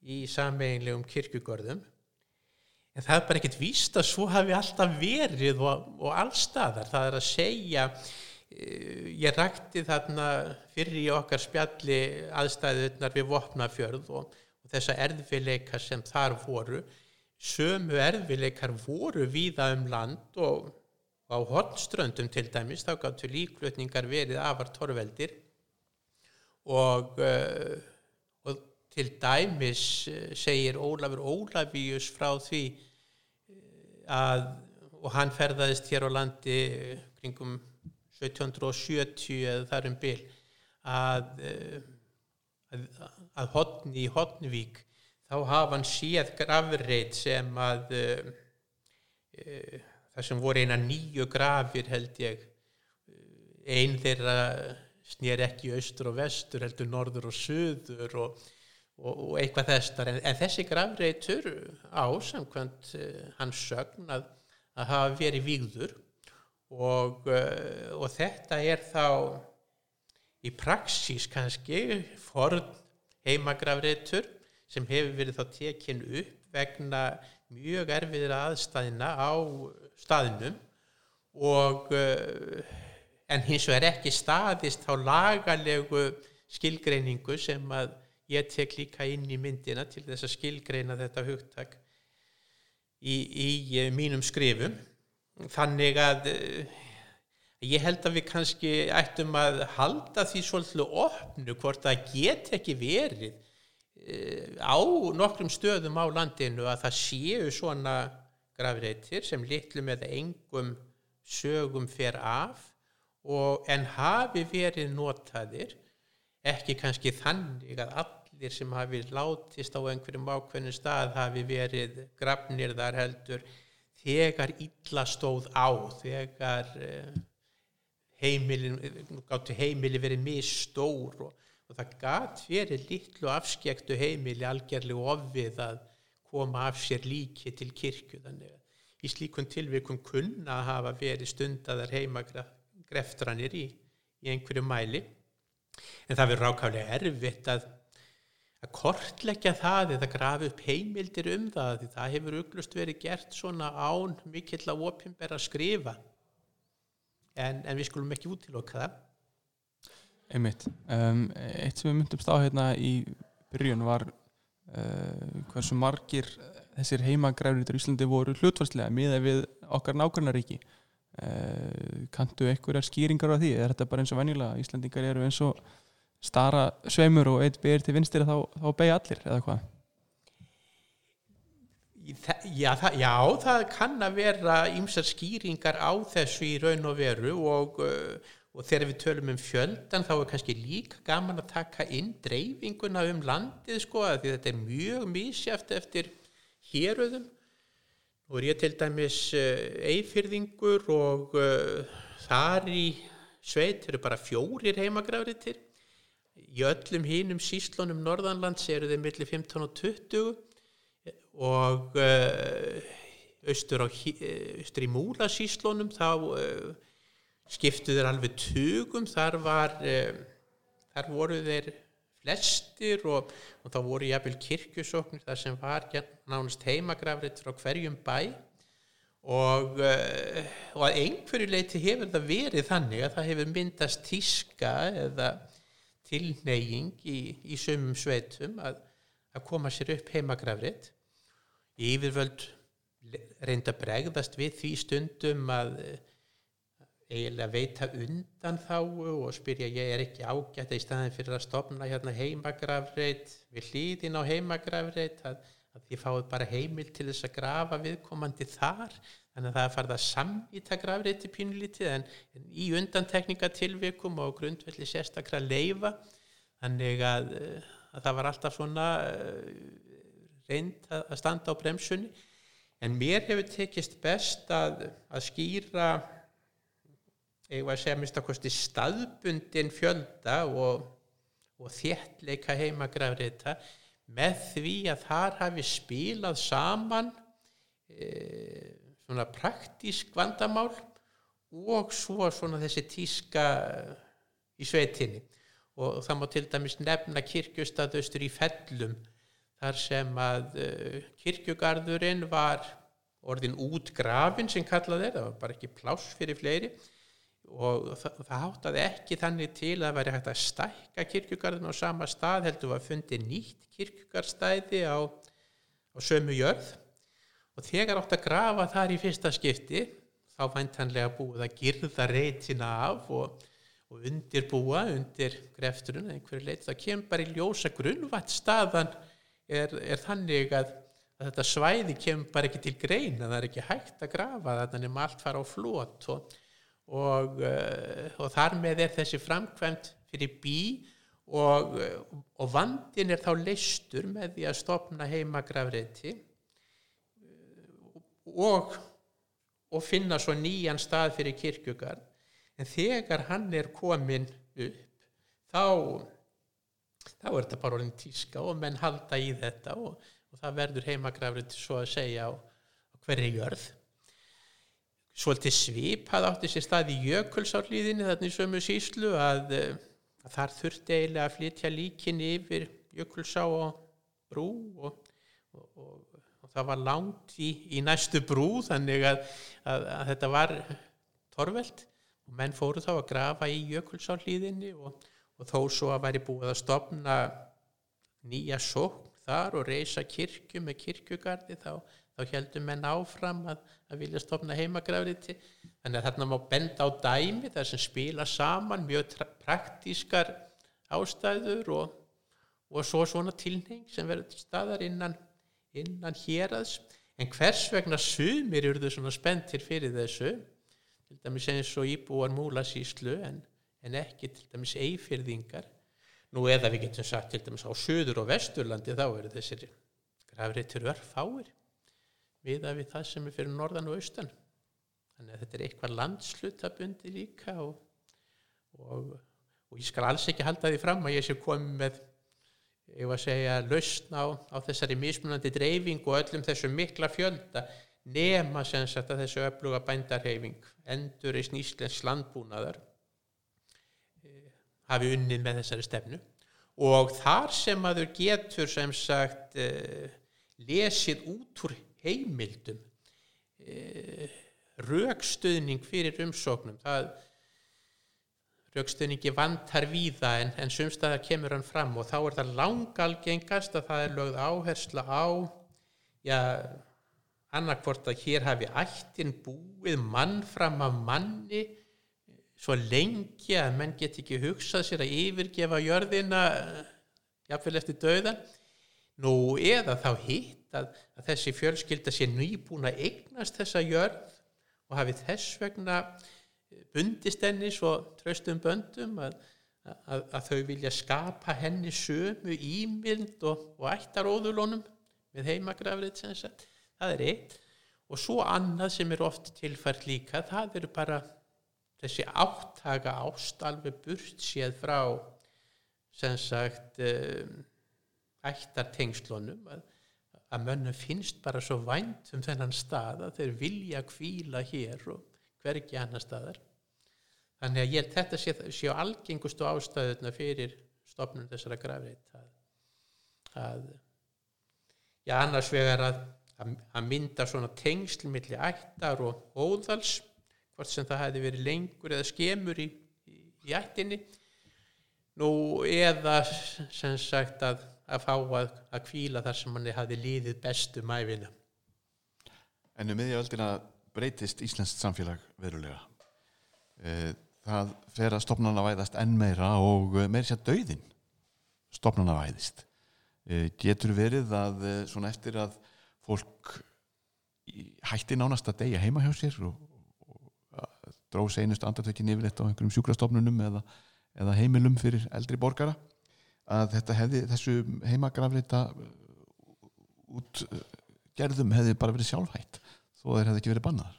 í sameinlegum kirkugörðum en það er bara ekkert víst að svo hafi alltaf verið og, og allstaðar það er að segja e, ég rakti þarna fyrir í okkar spjalli aðstæðunar við vopnafjörð og, og þessa erðfileika sem þar voru sömu erfileikar voru víða um land og á hotströndum til dæmis þá gáttu líklutningar verið afar torveldir. Og, uh, og til dæmis uh, segir Ólafur Ólafíus frá því uh, að og hann ferðaðist hér á landi kringum 1770 eða þar um byl að, að, að hotni í Hotnvík þá hafa hann séð grafreit sem að uh, uh, það sem voru eina nýju grafir held ég. Einn þeirra snýr ekki austur og vestur heldur norður og söður og, og, og eitthvað þessar en, en þessi grafreitur á samkvæmt uh, hans sögn að, að hafa verið vígður. Og, og þetta er þá í praxís kannski forn heimagrafreitur sem hefur verið þá tekin upp vegna mjög erfiðir aðstæðina á staðinum og uh, en hins vegar ekki staðist þá lagalegu skilgreiningu sem að ég tek líka inn í myndina til þess að skilgreina þetta hugtak í, í uh, mínum skrifum. Þannig að uh, ég held að við kannski ættum að halda því svolítið opnu hvort það get ekki verið á nokkrum stöðum á landinu að það séu svona grafreitir sem litlu með engum sögum fer af og, en hafi verið notaðir ekki kannski þannig að allir sem hafi látist á einhverjum ákveðnum stað hafi verið grafnir þar heldur þegar illa stóð á þegar eh, heimilin, heimili verið misstór og og það gat fyrir litlu afskektu heimili algjörlega ofið að koma af sér líki til kirkju. Þannig að í slíkun tilvikum kunna að hafa verið stundadar heimagreftrannir í, í einhverju mæli. En það verður rákaflega erfitt að, að kortleggja það eða grafi upp heimildir um það því það hefur uglust verið gert svona án mikill að opimbera skrifa. En, en við skulum ekki útiloka það Einmitt. Um, eitt sem við myndumst á hérna í byrjun var uh, hversu margir þessir heimagræfriður í Íslandi voru hlutvarslega miða við okkar nákvæmnaríki. Uh, kantu einhverjar skýringar á því? Er þetta bara eins og venjulega? Íslandingar eru eins og stara sveimur og eitt beir til vinstir þá, þá beigja allir eða hvað? Já það, já, það kann að vera ymsar skýringar á þessu í raun og veru og uh, og þegar við tölum um fjöldan þá er kannski líka gaman að taka inn dreifinguna um landið sko því þetta er mjög mísjáft eftir héröðum. Og ég til dæmis eifyrðingur og uh, þar í sveit eru bara fjórir heimagrafriðtir í öllum hínum síslunum norðanlands eru þeir millir 15 og 20 og uh, austur, á, eh, austur í Múlasíslunum þá uh, skiptu þeir alveg tugum. Þar var uh, þar voru þeir flestir og, og þá voru jafnvel kirkjusóknir þar sem var nánast heimagrafrið frá hverjum bæ. Og, uh, og að einhverju leiti hefur það verið þannig að það hefur myndast tíska eða tilneying í, í sumum sveitum að, að koma sér upp heimagrafrið yfirvöld reynda bregðast við því stundum að eiginlega veita undan þá og spyrja ég er ekki ágætt í staðin fyrir að stopna hérna heimagrafreit. Við hlýðin á heimagrafreit að, að því fáið bara heimil til þess að grafa viðkomandi þar. Þannig að það er farið að samýta grafreiti pínulítið en, en í undantekningatilvikum og grundvelli sérstakra leifa þannig að, eh, að það var alltaf svona eh, reynd að standa á bremsunni. En mér hefur tekist best að, að skýra eigum að segja minnst að kosti staðbundin fjölda og, og þéttleika heimagrafreita með því að þar hafi spilað saman e, svona praktísk vandamál og svo svona þessi tíska í sveitinni. Og það má til dæmis nefna kirkjustaðaustur í fellum þar sem að uh, kirkjugarðurinn var orðin út grafin sem kallað er, það var bara ekki pláss fyrir fleiri og það, það háttaði ekki þannig til að væri hægt að stækka kirkjugarðin á sama stað heldur að fundi nýtt kirkjugarðstæði á, á sömu jörð. Og þegar átt að grafa þar í fyrsta skipti þá væntanlega búið að girða reytina af og, og undirbúa undir grefturinn einhverju leit, það kemur bara í ljósa grunnvattstaðan er, er þannig að, að þetta svæði kemur bara ekki til greina, það er ekki hægt að grafa þannig að allt fara á flót og, og, uh, og þar með er þessi framkvæmt fyrir bí og, og vandin er þá leistur með því að stopna heimagrafreiti og, og finna svo nýjan stað fyrir kirkjugarð. En þegar hann er komin upp þá þá er þetta bara orðin tíska og menn halda í þetta og, það verður heimagrafrið svo að segja hverju jörð svolítið svip hafði átti sér stað í jökulsárlíðinni þarna í sömu síslu að, eh, að þar þurfti eiginlega að flytja líkin yfir jökulsá og brú og, og, og, og það var langt í, í næstu brú þannig að, að, að þetta var torvelt. Og menn fóru þá að grafa í jökulsárlíðinni og þó svo að væri búið að stopna nýja sókn þar og reysa kirkju með kirkjugarði þá, þá heldum menn áfram að, að vilja stopna heimagrafriti. Þannig að þarna má benda á dæmi þar sem spila saman mjög praktískar ástæður og, og svo svona tilning sem verður til staðar innan, innan héraðs. En hvers vegna sumir eruðu svona spenntir fyrir þessu? Til dæmis eins og íbúar múlasíslu en en ekki til dæmis eifyrðingar nú eða við getum sagt til dæmis á söður og vesturlandi þá eru þessir grafreitur örfáir viða við það sem er fyrir norðan og austan. Þannig að þetta er eitthvað landslutabundi líka og, og, og ég skal alls ekki halda því fram að ég sé komið með ég var að segja lausn á, á þessari mismunandi dreifing og öllum þessum mikla fjölda nema sem sagt að þessu öfluga bændarhefing endur í snýslensk landbúnaðar hafi unnið með þessari stefnu. Og þar sem að þau getur sem sagt uh, lesið út úr heimildum uh, raukstöðning fyrir umsóknum. Það raukstöðningi vantar víða en, en sumstaðar kemur hann fram og þá er það langalgengast að það er lögð áhersla á já, annarkvort að hér hafi ættin búið mann fram af manni svo lengi að menn get ekki hugsað sér að yfirgefa jörðina jafnvel eftir döðan nú eða þá hitt að, að þessi fjölskylda sé nýbúin að eignast þessa jörð og hafi þess vegna bundist henni svo tröstum böndum að, að, að þau vilja skapa henni sömu ímynd og, og ættaróðulónum með heimagrafrið það er eitt. Og svo annað sem er oft tilfært líka það eru bara þessi áttaka ást alveg burt séð frá sem sagt um, ættartengslunum að, að mönnum finnst bara svo vænt um þennan stað að þeir vilja kvíla hér og hvergi annar staðar. Þannig að ég, þetta sé, sé algengustu ástæðuna fyrir stopnum þessara grafreit að, að já annars vegar að, að, að mynda svona tengsl milli ættar og óðals hvort sem það hefði verið lengur eða skemur í, í, í ættinni. Nú eða sem sagt að, að fá að, að kvíla þar sem hann hefði líðið bestu mæfina En um miðjaöldina breytist Íslands samfélag verulega. Eh, Það fer að stopnana væðast enn meira og meir sér döðin stopnana væðist. Getur verið að eh, svona eftir að fólk hætti nánast að deyja heima hjá sér og, og dró seinustu andartökin yfirleitt á einhverjum sjúkrastofnunum eða, eða heimilum fyrir eldri borgara að þetta hefði þessu heimagrafleita út eh, gerðum hefði bara verið sjálfhætt þó þeir hefði ekki verið bannaðar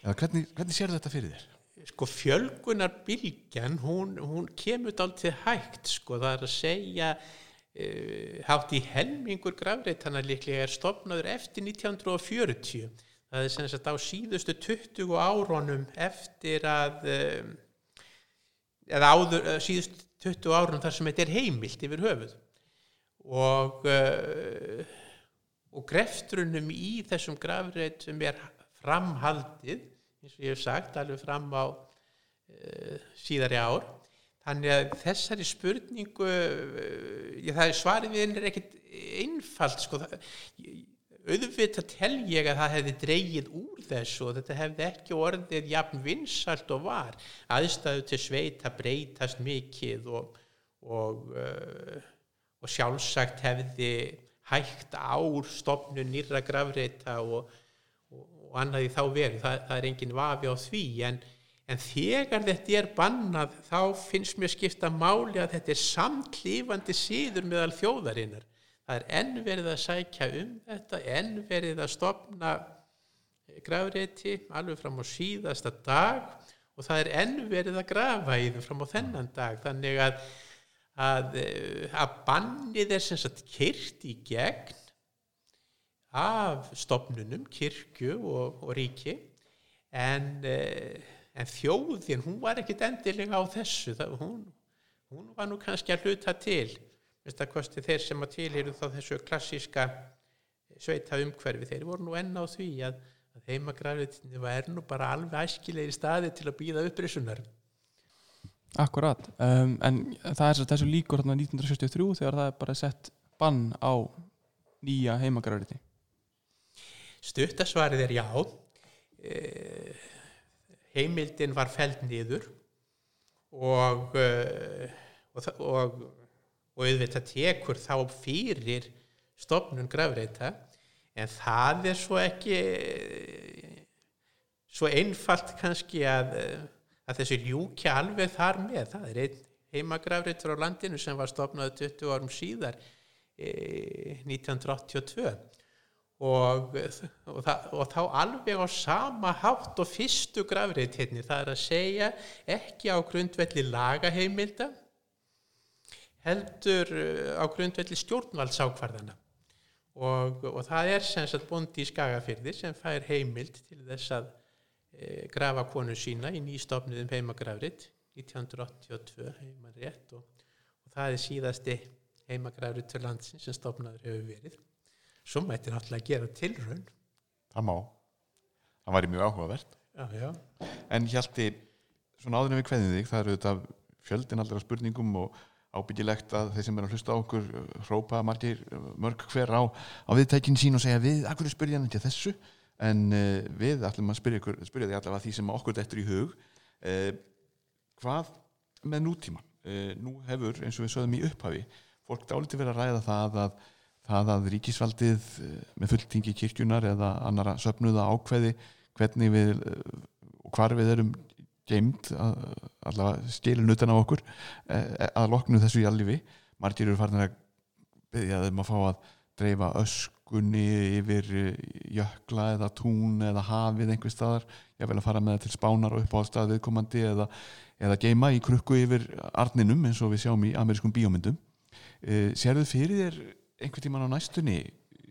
eða hvernig, hvernig sér þetta fyrir þér? sko fjölgunar bylgjan hún, hún kemur dálítið hægt sko það er að segja uh, hátt í helmingur grafreitana líklega er stopnaður eftir 1940 það er sem sagt á síðustu 20 árunum eftir að um, eða áður, eh, síðustu 20 árunum þar sem þetta er heimilt yfir höfuð. Og uh, og greftrunum í þessum grafreitum er framhaldið eins og ég hef sagt, alveg fram á uh, síðari ár. Þannig að þessari spurningu uh, ég, það er svarið við er ekkit einfalt sko, ég- auðvitað tel ég að það hefði dreigið úr þessu og þetta hefði ekki orðið jafn vinsalt og var. Aðstæðu til sveita breytast mikið og, og, uh, og sjálfsagt hefði hægt ár stopnun nýrra grafreita og, og, annað í þá veru, það, það er engin vafi á því en, en þegar þetta er bannað þá finnst mér skipta máli að þetta er samklífandi síður meðal þjóðarinnar það er enn verið að sækja um þetta enn verið að stopna grafreiti alveg fram á síðasta dag og það er enn verið að grafa í þeim fram á þennan dag. Þannig að að, eh, að bannið er sem sagt kyrt í gegn af stopnunum, kirkju og, og ríki en, eh, en þjóðin hún var ekkit endilega á þessu. Það, hún, hún var nú kannski að hluta til Mesta kosti þeir sem að tilhýru þá þessu klassíska sveita umhverfi þeir voru nú enn á því að, að heimagrafriðinni var nú bara alveg æskilegir staði til að býða upprisunar Akkurat, um, en það er þessu líkur þarna 1963 þegar það er bara sett bann á nýja heimagrafriti. Stuttasvarið er já. Eh, Heimildin var feld niður og, eh, og, og, og auðvitað tekur þá fyrir stofnun grafreita en það er svo ekki svo einfalt kannski að, að þessu ljúkja alveg þar með. Það er einn heimagrafreitur á landinu sem var stofnaði 20 árum síðar eh, 1982 og, og, það, og þá alveg á sama hátt og fyrstu grafreitinni það er að segja ekki á grundvelli lagaheimilda heldur uh, á grundvelli stjórnvaldsákvarðana og, og það er sem sagt bondi í Skagafyrði sem fær heimild til þess að e, grafa konu sína í nýstofniðum heimagrafrit 1982 heiman rétt og, og það er síðasti heimagrafrit til landsins sem stofnaður hefur verið svo mætti náttúrulega gera tilraun Það má. Það væri mjög áhugavert. já, já. En Hjalti, svona áður en við kveðum þig, það eru þetta fjöldin allra spurningum og ábyggilegt að þeir sem er að hlusta á okkur uh, hrópa margir uh, mörg hver á, á viðtækin sín og segja við, akkur er spyrja hann til þessu? En uh, við ætlum að spyrja, ykkur, spyrja þig allavega því sem okkur dettur í hug. Uh, hvað með nútíman uh, nú hefur, eins og við sögðum í upphafi fólk dálítið verið að ræða það að það að ríkisvaldið uh, með fulltingi kirkjunar eða annara söfnuða ákveði hvernig við og hvar við erum geimt allavega skilin utan á okkur eh, að loknu þessu jállifi margir eru farin að byggja þeim að fá að dreifa öskunni yfir eh, jökla eða tún eða hafið einhver staðar ég vil að fara með það til spánar og upp á stað viðkomandi eða, eða geima í krukku yfir arninum eins og við sjáum í amerískum bíómyndum eh, sérðu fyrir þér einhvern tíman á næstunni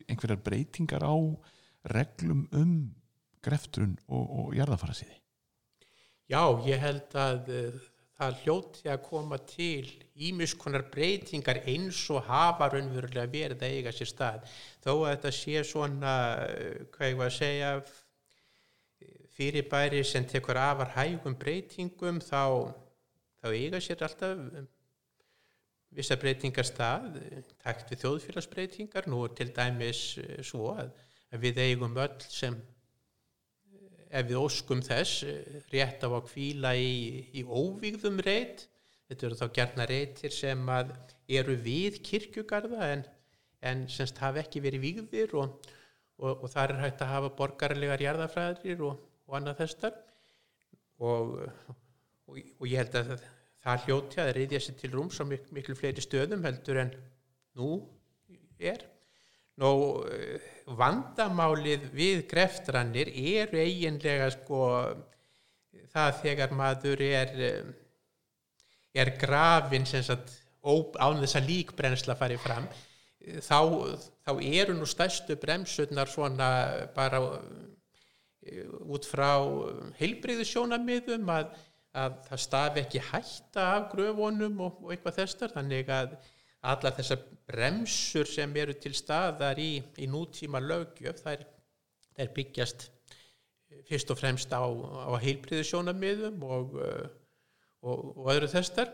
einhverjar breytingar á reglum um greftrun og, og jarðafarasiði? Já, ég held að uh, það hljóti að koma til ímiskonar breytingar eins og hafa raunverulega verið að eiga sér stað. Þó að þetta sé svona, uh, hvað ég var að segja, fyrirbæri sem tekur afar hægum breytingum þá, þá eiga sér alltaf um, vissa breytingar stað, takt við þjóðfélagsbreytingar, nú til dæmis svo að við eigum öll sem ef við óskum þess rétt á að kvíla í, í óvígðum reit þetta eru þá gerna reitir sem að eru við kirkjugarða en, en semst hafa ekki verið vígðir og, og, og þar er hægt að hafa borgarlegar jarðafræðir og, og annað þessar og, ég held að það hljóti að reyðja sér til rúms á mik miklu fleiri stöðum heldur en nú er. Nú, vandamálið við greftrannir eru eiginlega sko það þegar maður er, er grafin sagt, án þess að líkbrensla farið fram þá, þá eru nú stærstu bremsurnar svona bara út frá heilbreyðusjónamiðum að, að það stafi ekki hætta af gröfunum og, og eitthvað þessar þannig að allar þessar bremsur sem eru til staðar í, í nútíma lögjöf þær, þær byggjast fyrst og fremst á, á heilbriðusjónamiðum og, og, og öðru þessar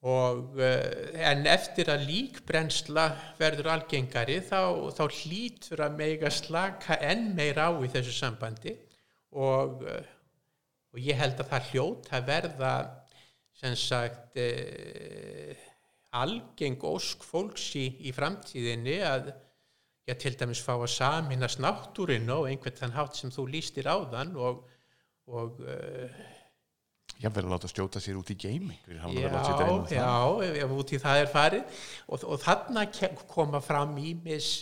og en eftir að líkbrensla verður algengari þá, þá hlýtur að mega slaka enn meira á í þessu sambandi og, og ég held að það hljót að verða sem sagt e, algeng ósk fólks í, framtíðinni að já, til dæmis fá að saminast náttúrin og einhvern þann hátt sem þú lístir á þann og, og uh, Já, verður að láta stjóta sér út í geimi Já, já, ef út í það er farið. Og, og þarna koma fram í mis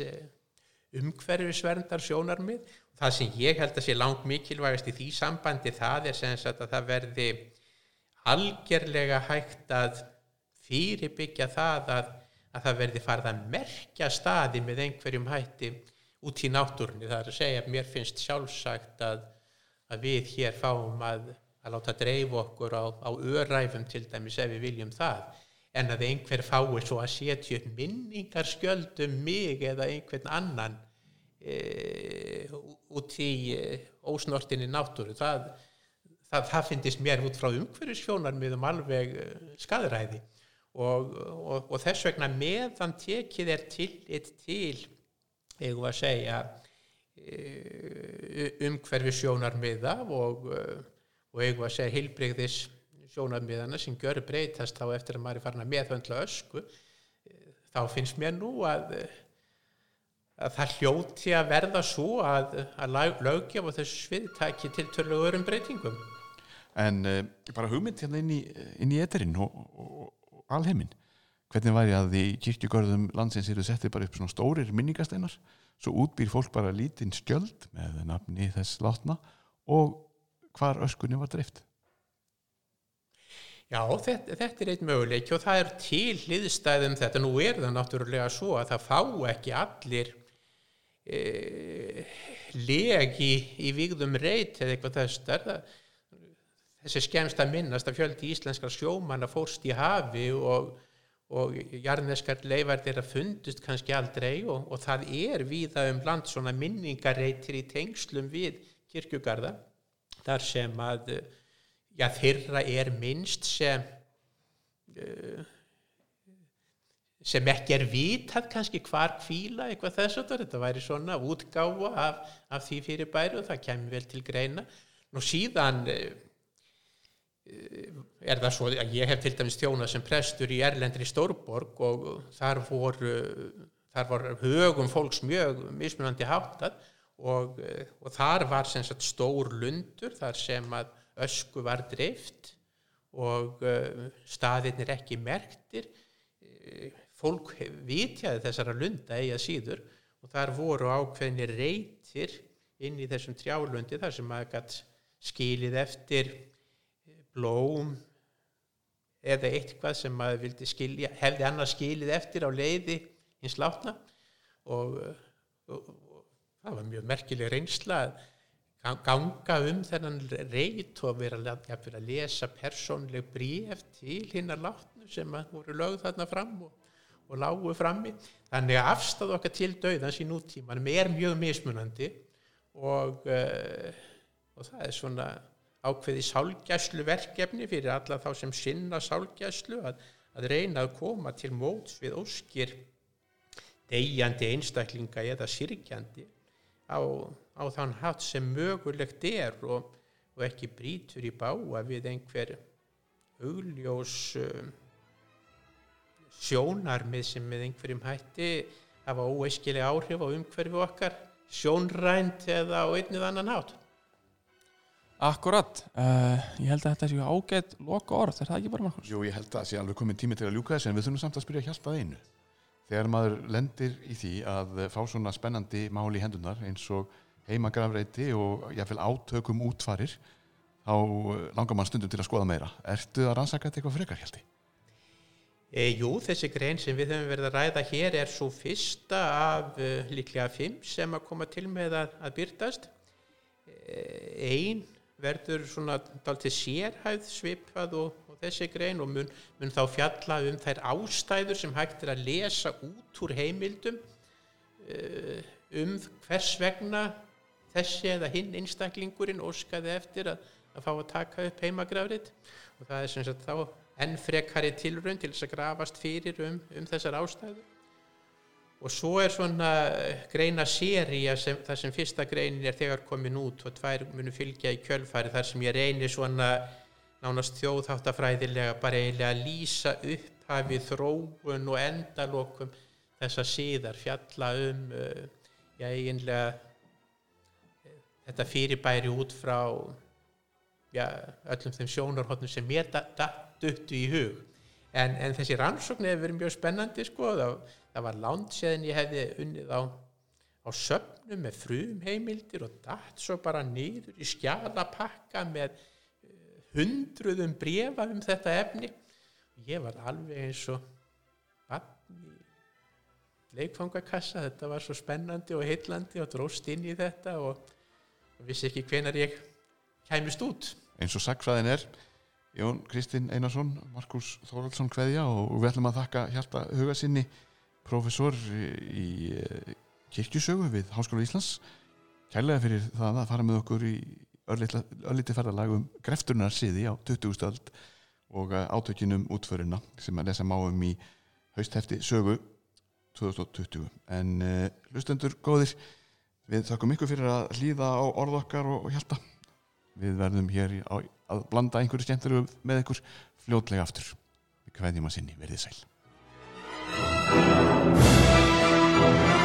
umhverfisverndar sjónarmið það sem ég held að sé langt mikilvægast í því sambandi það er sem sagt að það verði algerlega hægt að fyrirbyggja það að, að það verði farið að merkja staði með einhverjum hætti út í náttúrunni. Það er að segja að mér finnst sjálfsagt að, að við hér fáum að, að láta dreif okkur á, á öræfum til dæmis ef við viljum það en að einhver fái svo að setja upp minningar skjöldum mig eða einhvern annan e, út í e, ósnortinni náttúru. Það, það, það finnist mér út frá umhverjusfjónar miðum alveg e, skadræði og, og, og þess vegna meðan tekið er tillit til eigum að segja e, umhverfi sjónarmiða og, og eigum að segja heilbreyðis sjónarmiðana sem gjör breytast þá eftir að maður er farin að meðhöndla ösku þá finnst mér nú að, að það hljóti að verða svo að, að lögjaf og þessu svið takki til törlega örum breytingum. En uh, bara hugmynd hérna inn í, í eterinn og, og, alheiminn. Hvernig væri að því kirkjugörðum landsins eru settið bara upp svona stórir minningasteinar svo útbýr fólk bara lítinn skjöld með nafni þess látna og hvar öskunni var dreift? Já, þetta, þetta er eitt möguleik og það er til hliðstæðum þetta, nú er það náttúrulega svo að það fá ekki allir e, legi í vigðum reyt eða eitthvað þess. Það þessi skemmst að minnast að fjöldi íslenskar sjómanna fórst í hafi og, og jarneskar leifar þeirra fundust kannski aldrei og, og það er viða um land svona minningareitir í tengslum við kirkjugarða þar sem að já, þeirra er minnst sem uh, sem ekki er vitað kannski hvar kvíla eitthvað þess að þetta væri svona útgáfa af, af því fyrir bæri og það kemur vel til greina. Nú síðan uh, er það svo að ég hef til dæmis þjónað sem prestur í Erlendri Stórborg og þar voru þar var högum fólks mjög mismunandi háttað og, og þar var sem sagt stór lundur þar sem að ösku var dreift og uh, staðirnir ekki merktir. Fólk vitjaði þessara lunda eiga síður og þar voru ákveðni reytir inn í þessum trjálundi þar sem gætt skilið eftir blóm eða eitthvað sem maður vildi skilja hefði annars skilið eftir á leiði hins látna. Og, og, og það var mjög merkileg reynsla að ga- ganga um þennan reyt og vera að, lesa persónleg bríf til hinnar látnu sem voru lögð þarna fram og, og lágu frammi. Þannig að afstæð okkar til dauðans í nútímanum er mjög mismunandi og, uh, og það er svona ákveði sálgæslu verkefni fyrir alla þá sem sinna sálgæslu að, að reyna að koma til móts við óskir deyjandi einstaklinga eða syrgjandi á, á þann hatt sem mögulegt er og, og ekki brýtur í báa við einhver augljós um, sjónarmið sem með einhverjum hætti hafa óeiskileg áhrif á umhverfi okkar sjónrænt eða á einnið annan hátt Akkurat, uh, ég held að þetta séu ágætt loka orð, er það ekki bara Markus? Jú, ég held að það sé alveg komin tími til að ljúka þessu en við þurfum samt að spyrja hjálpað einu. Þegar maður lendir í því að fá svona spennandi mál í hendunar eins og heimagrafreiti og jáfnvel átökum útfarir þá eh, langar mann stundum til að skoða meira. Ertu að rannsaka þetta eitthvað frekar, Hjalti? E, jú, þessi grein sem við höfum verið að ræða hér er svo fyrsta af uh, líklega fimm sem að koma til með að, að byrtast. E, ein verður svona dálítið sérhæð svipað og, og þessi grein og mun, mun þá fjalla um þær ástæður sem hægt er að lesa út úr heimildum uh, um hvers vegna þessi eða hinn einstaklingurinn óskaði eftir að, að fá að taka upp heimagrafrið og það er sem sagt þá enn frekari tilraun til þess að grafast fyrir um, um þessar ástæður og svo er svona greina seria sem, þar sem fyrsta greinin er þegar komin út og tvær munu fylgja í kjölfari þar sem ég reynir svona nánast þjóðháttafræðilega bara eiginlega að lýsa upphafið þróun og endalokum þessa síðar fjalla um uh, já eiginlega uh, þetta fyrirbæri út frá já, öllum þeim sjónarhóttnum sem mér duttu í hug. En, en þessi rannsókn hefur verið mjög spennandi sko, það, það var langt séðan ég hefði unnið á, á söfnum með frum heimildir og datt svo bara nýður í skjalapakka með uh, hundruðum brefa um þetta efni. Ég var alveg eins og bann í leikfangakassa. Þetta var svo spennandi og heillandi og dróst inn í þetta og, og vissi ekki hvenar ég kæmist út. Eins og sagfræðin er, Jón Kristinn Einarsson, Markus Þóraldsson kveðja og við ætlum að þakka Hjalta Hugasinni, professor í eh, kirkjusögu við Háskóla Íslands. Kærlega fyrir það að fara með okkur í örlítið ferðalag um grefturnar siði á 20. öld og eh, átökinum útförina sem að lesa máum í hausthefti sögu 2020. En uh, hlustendur góðir, við þakkum ykkur fyrir að hlýða á orð okkar og, og Hjalta. Við verðum hér á, að blanda einhverju skemmtur með ykkur fljótlega aftur. Við kveðjum að sinni, verðið sæl. う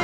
ん。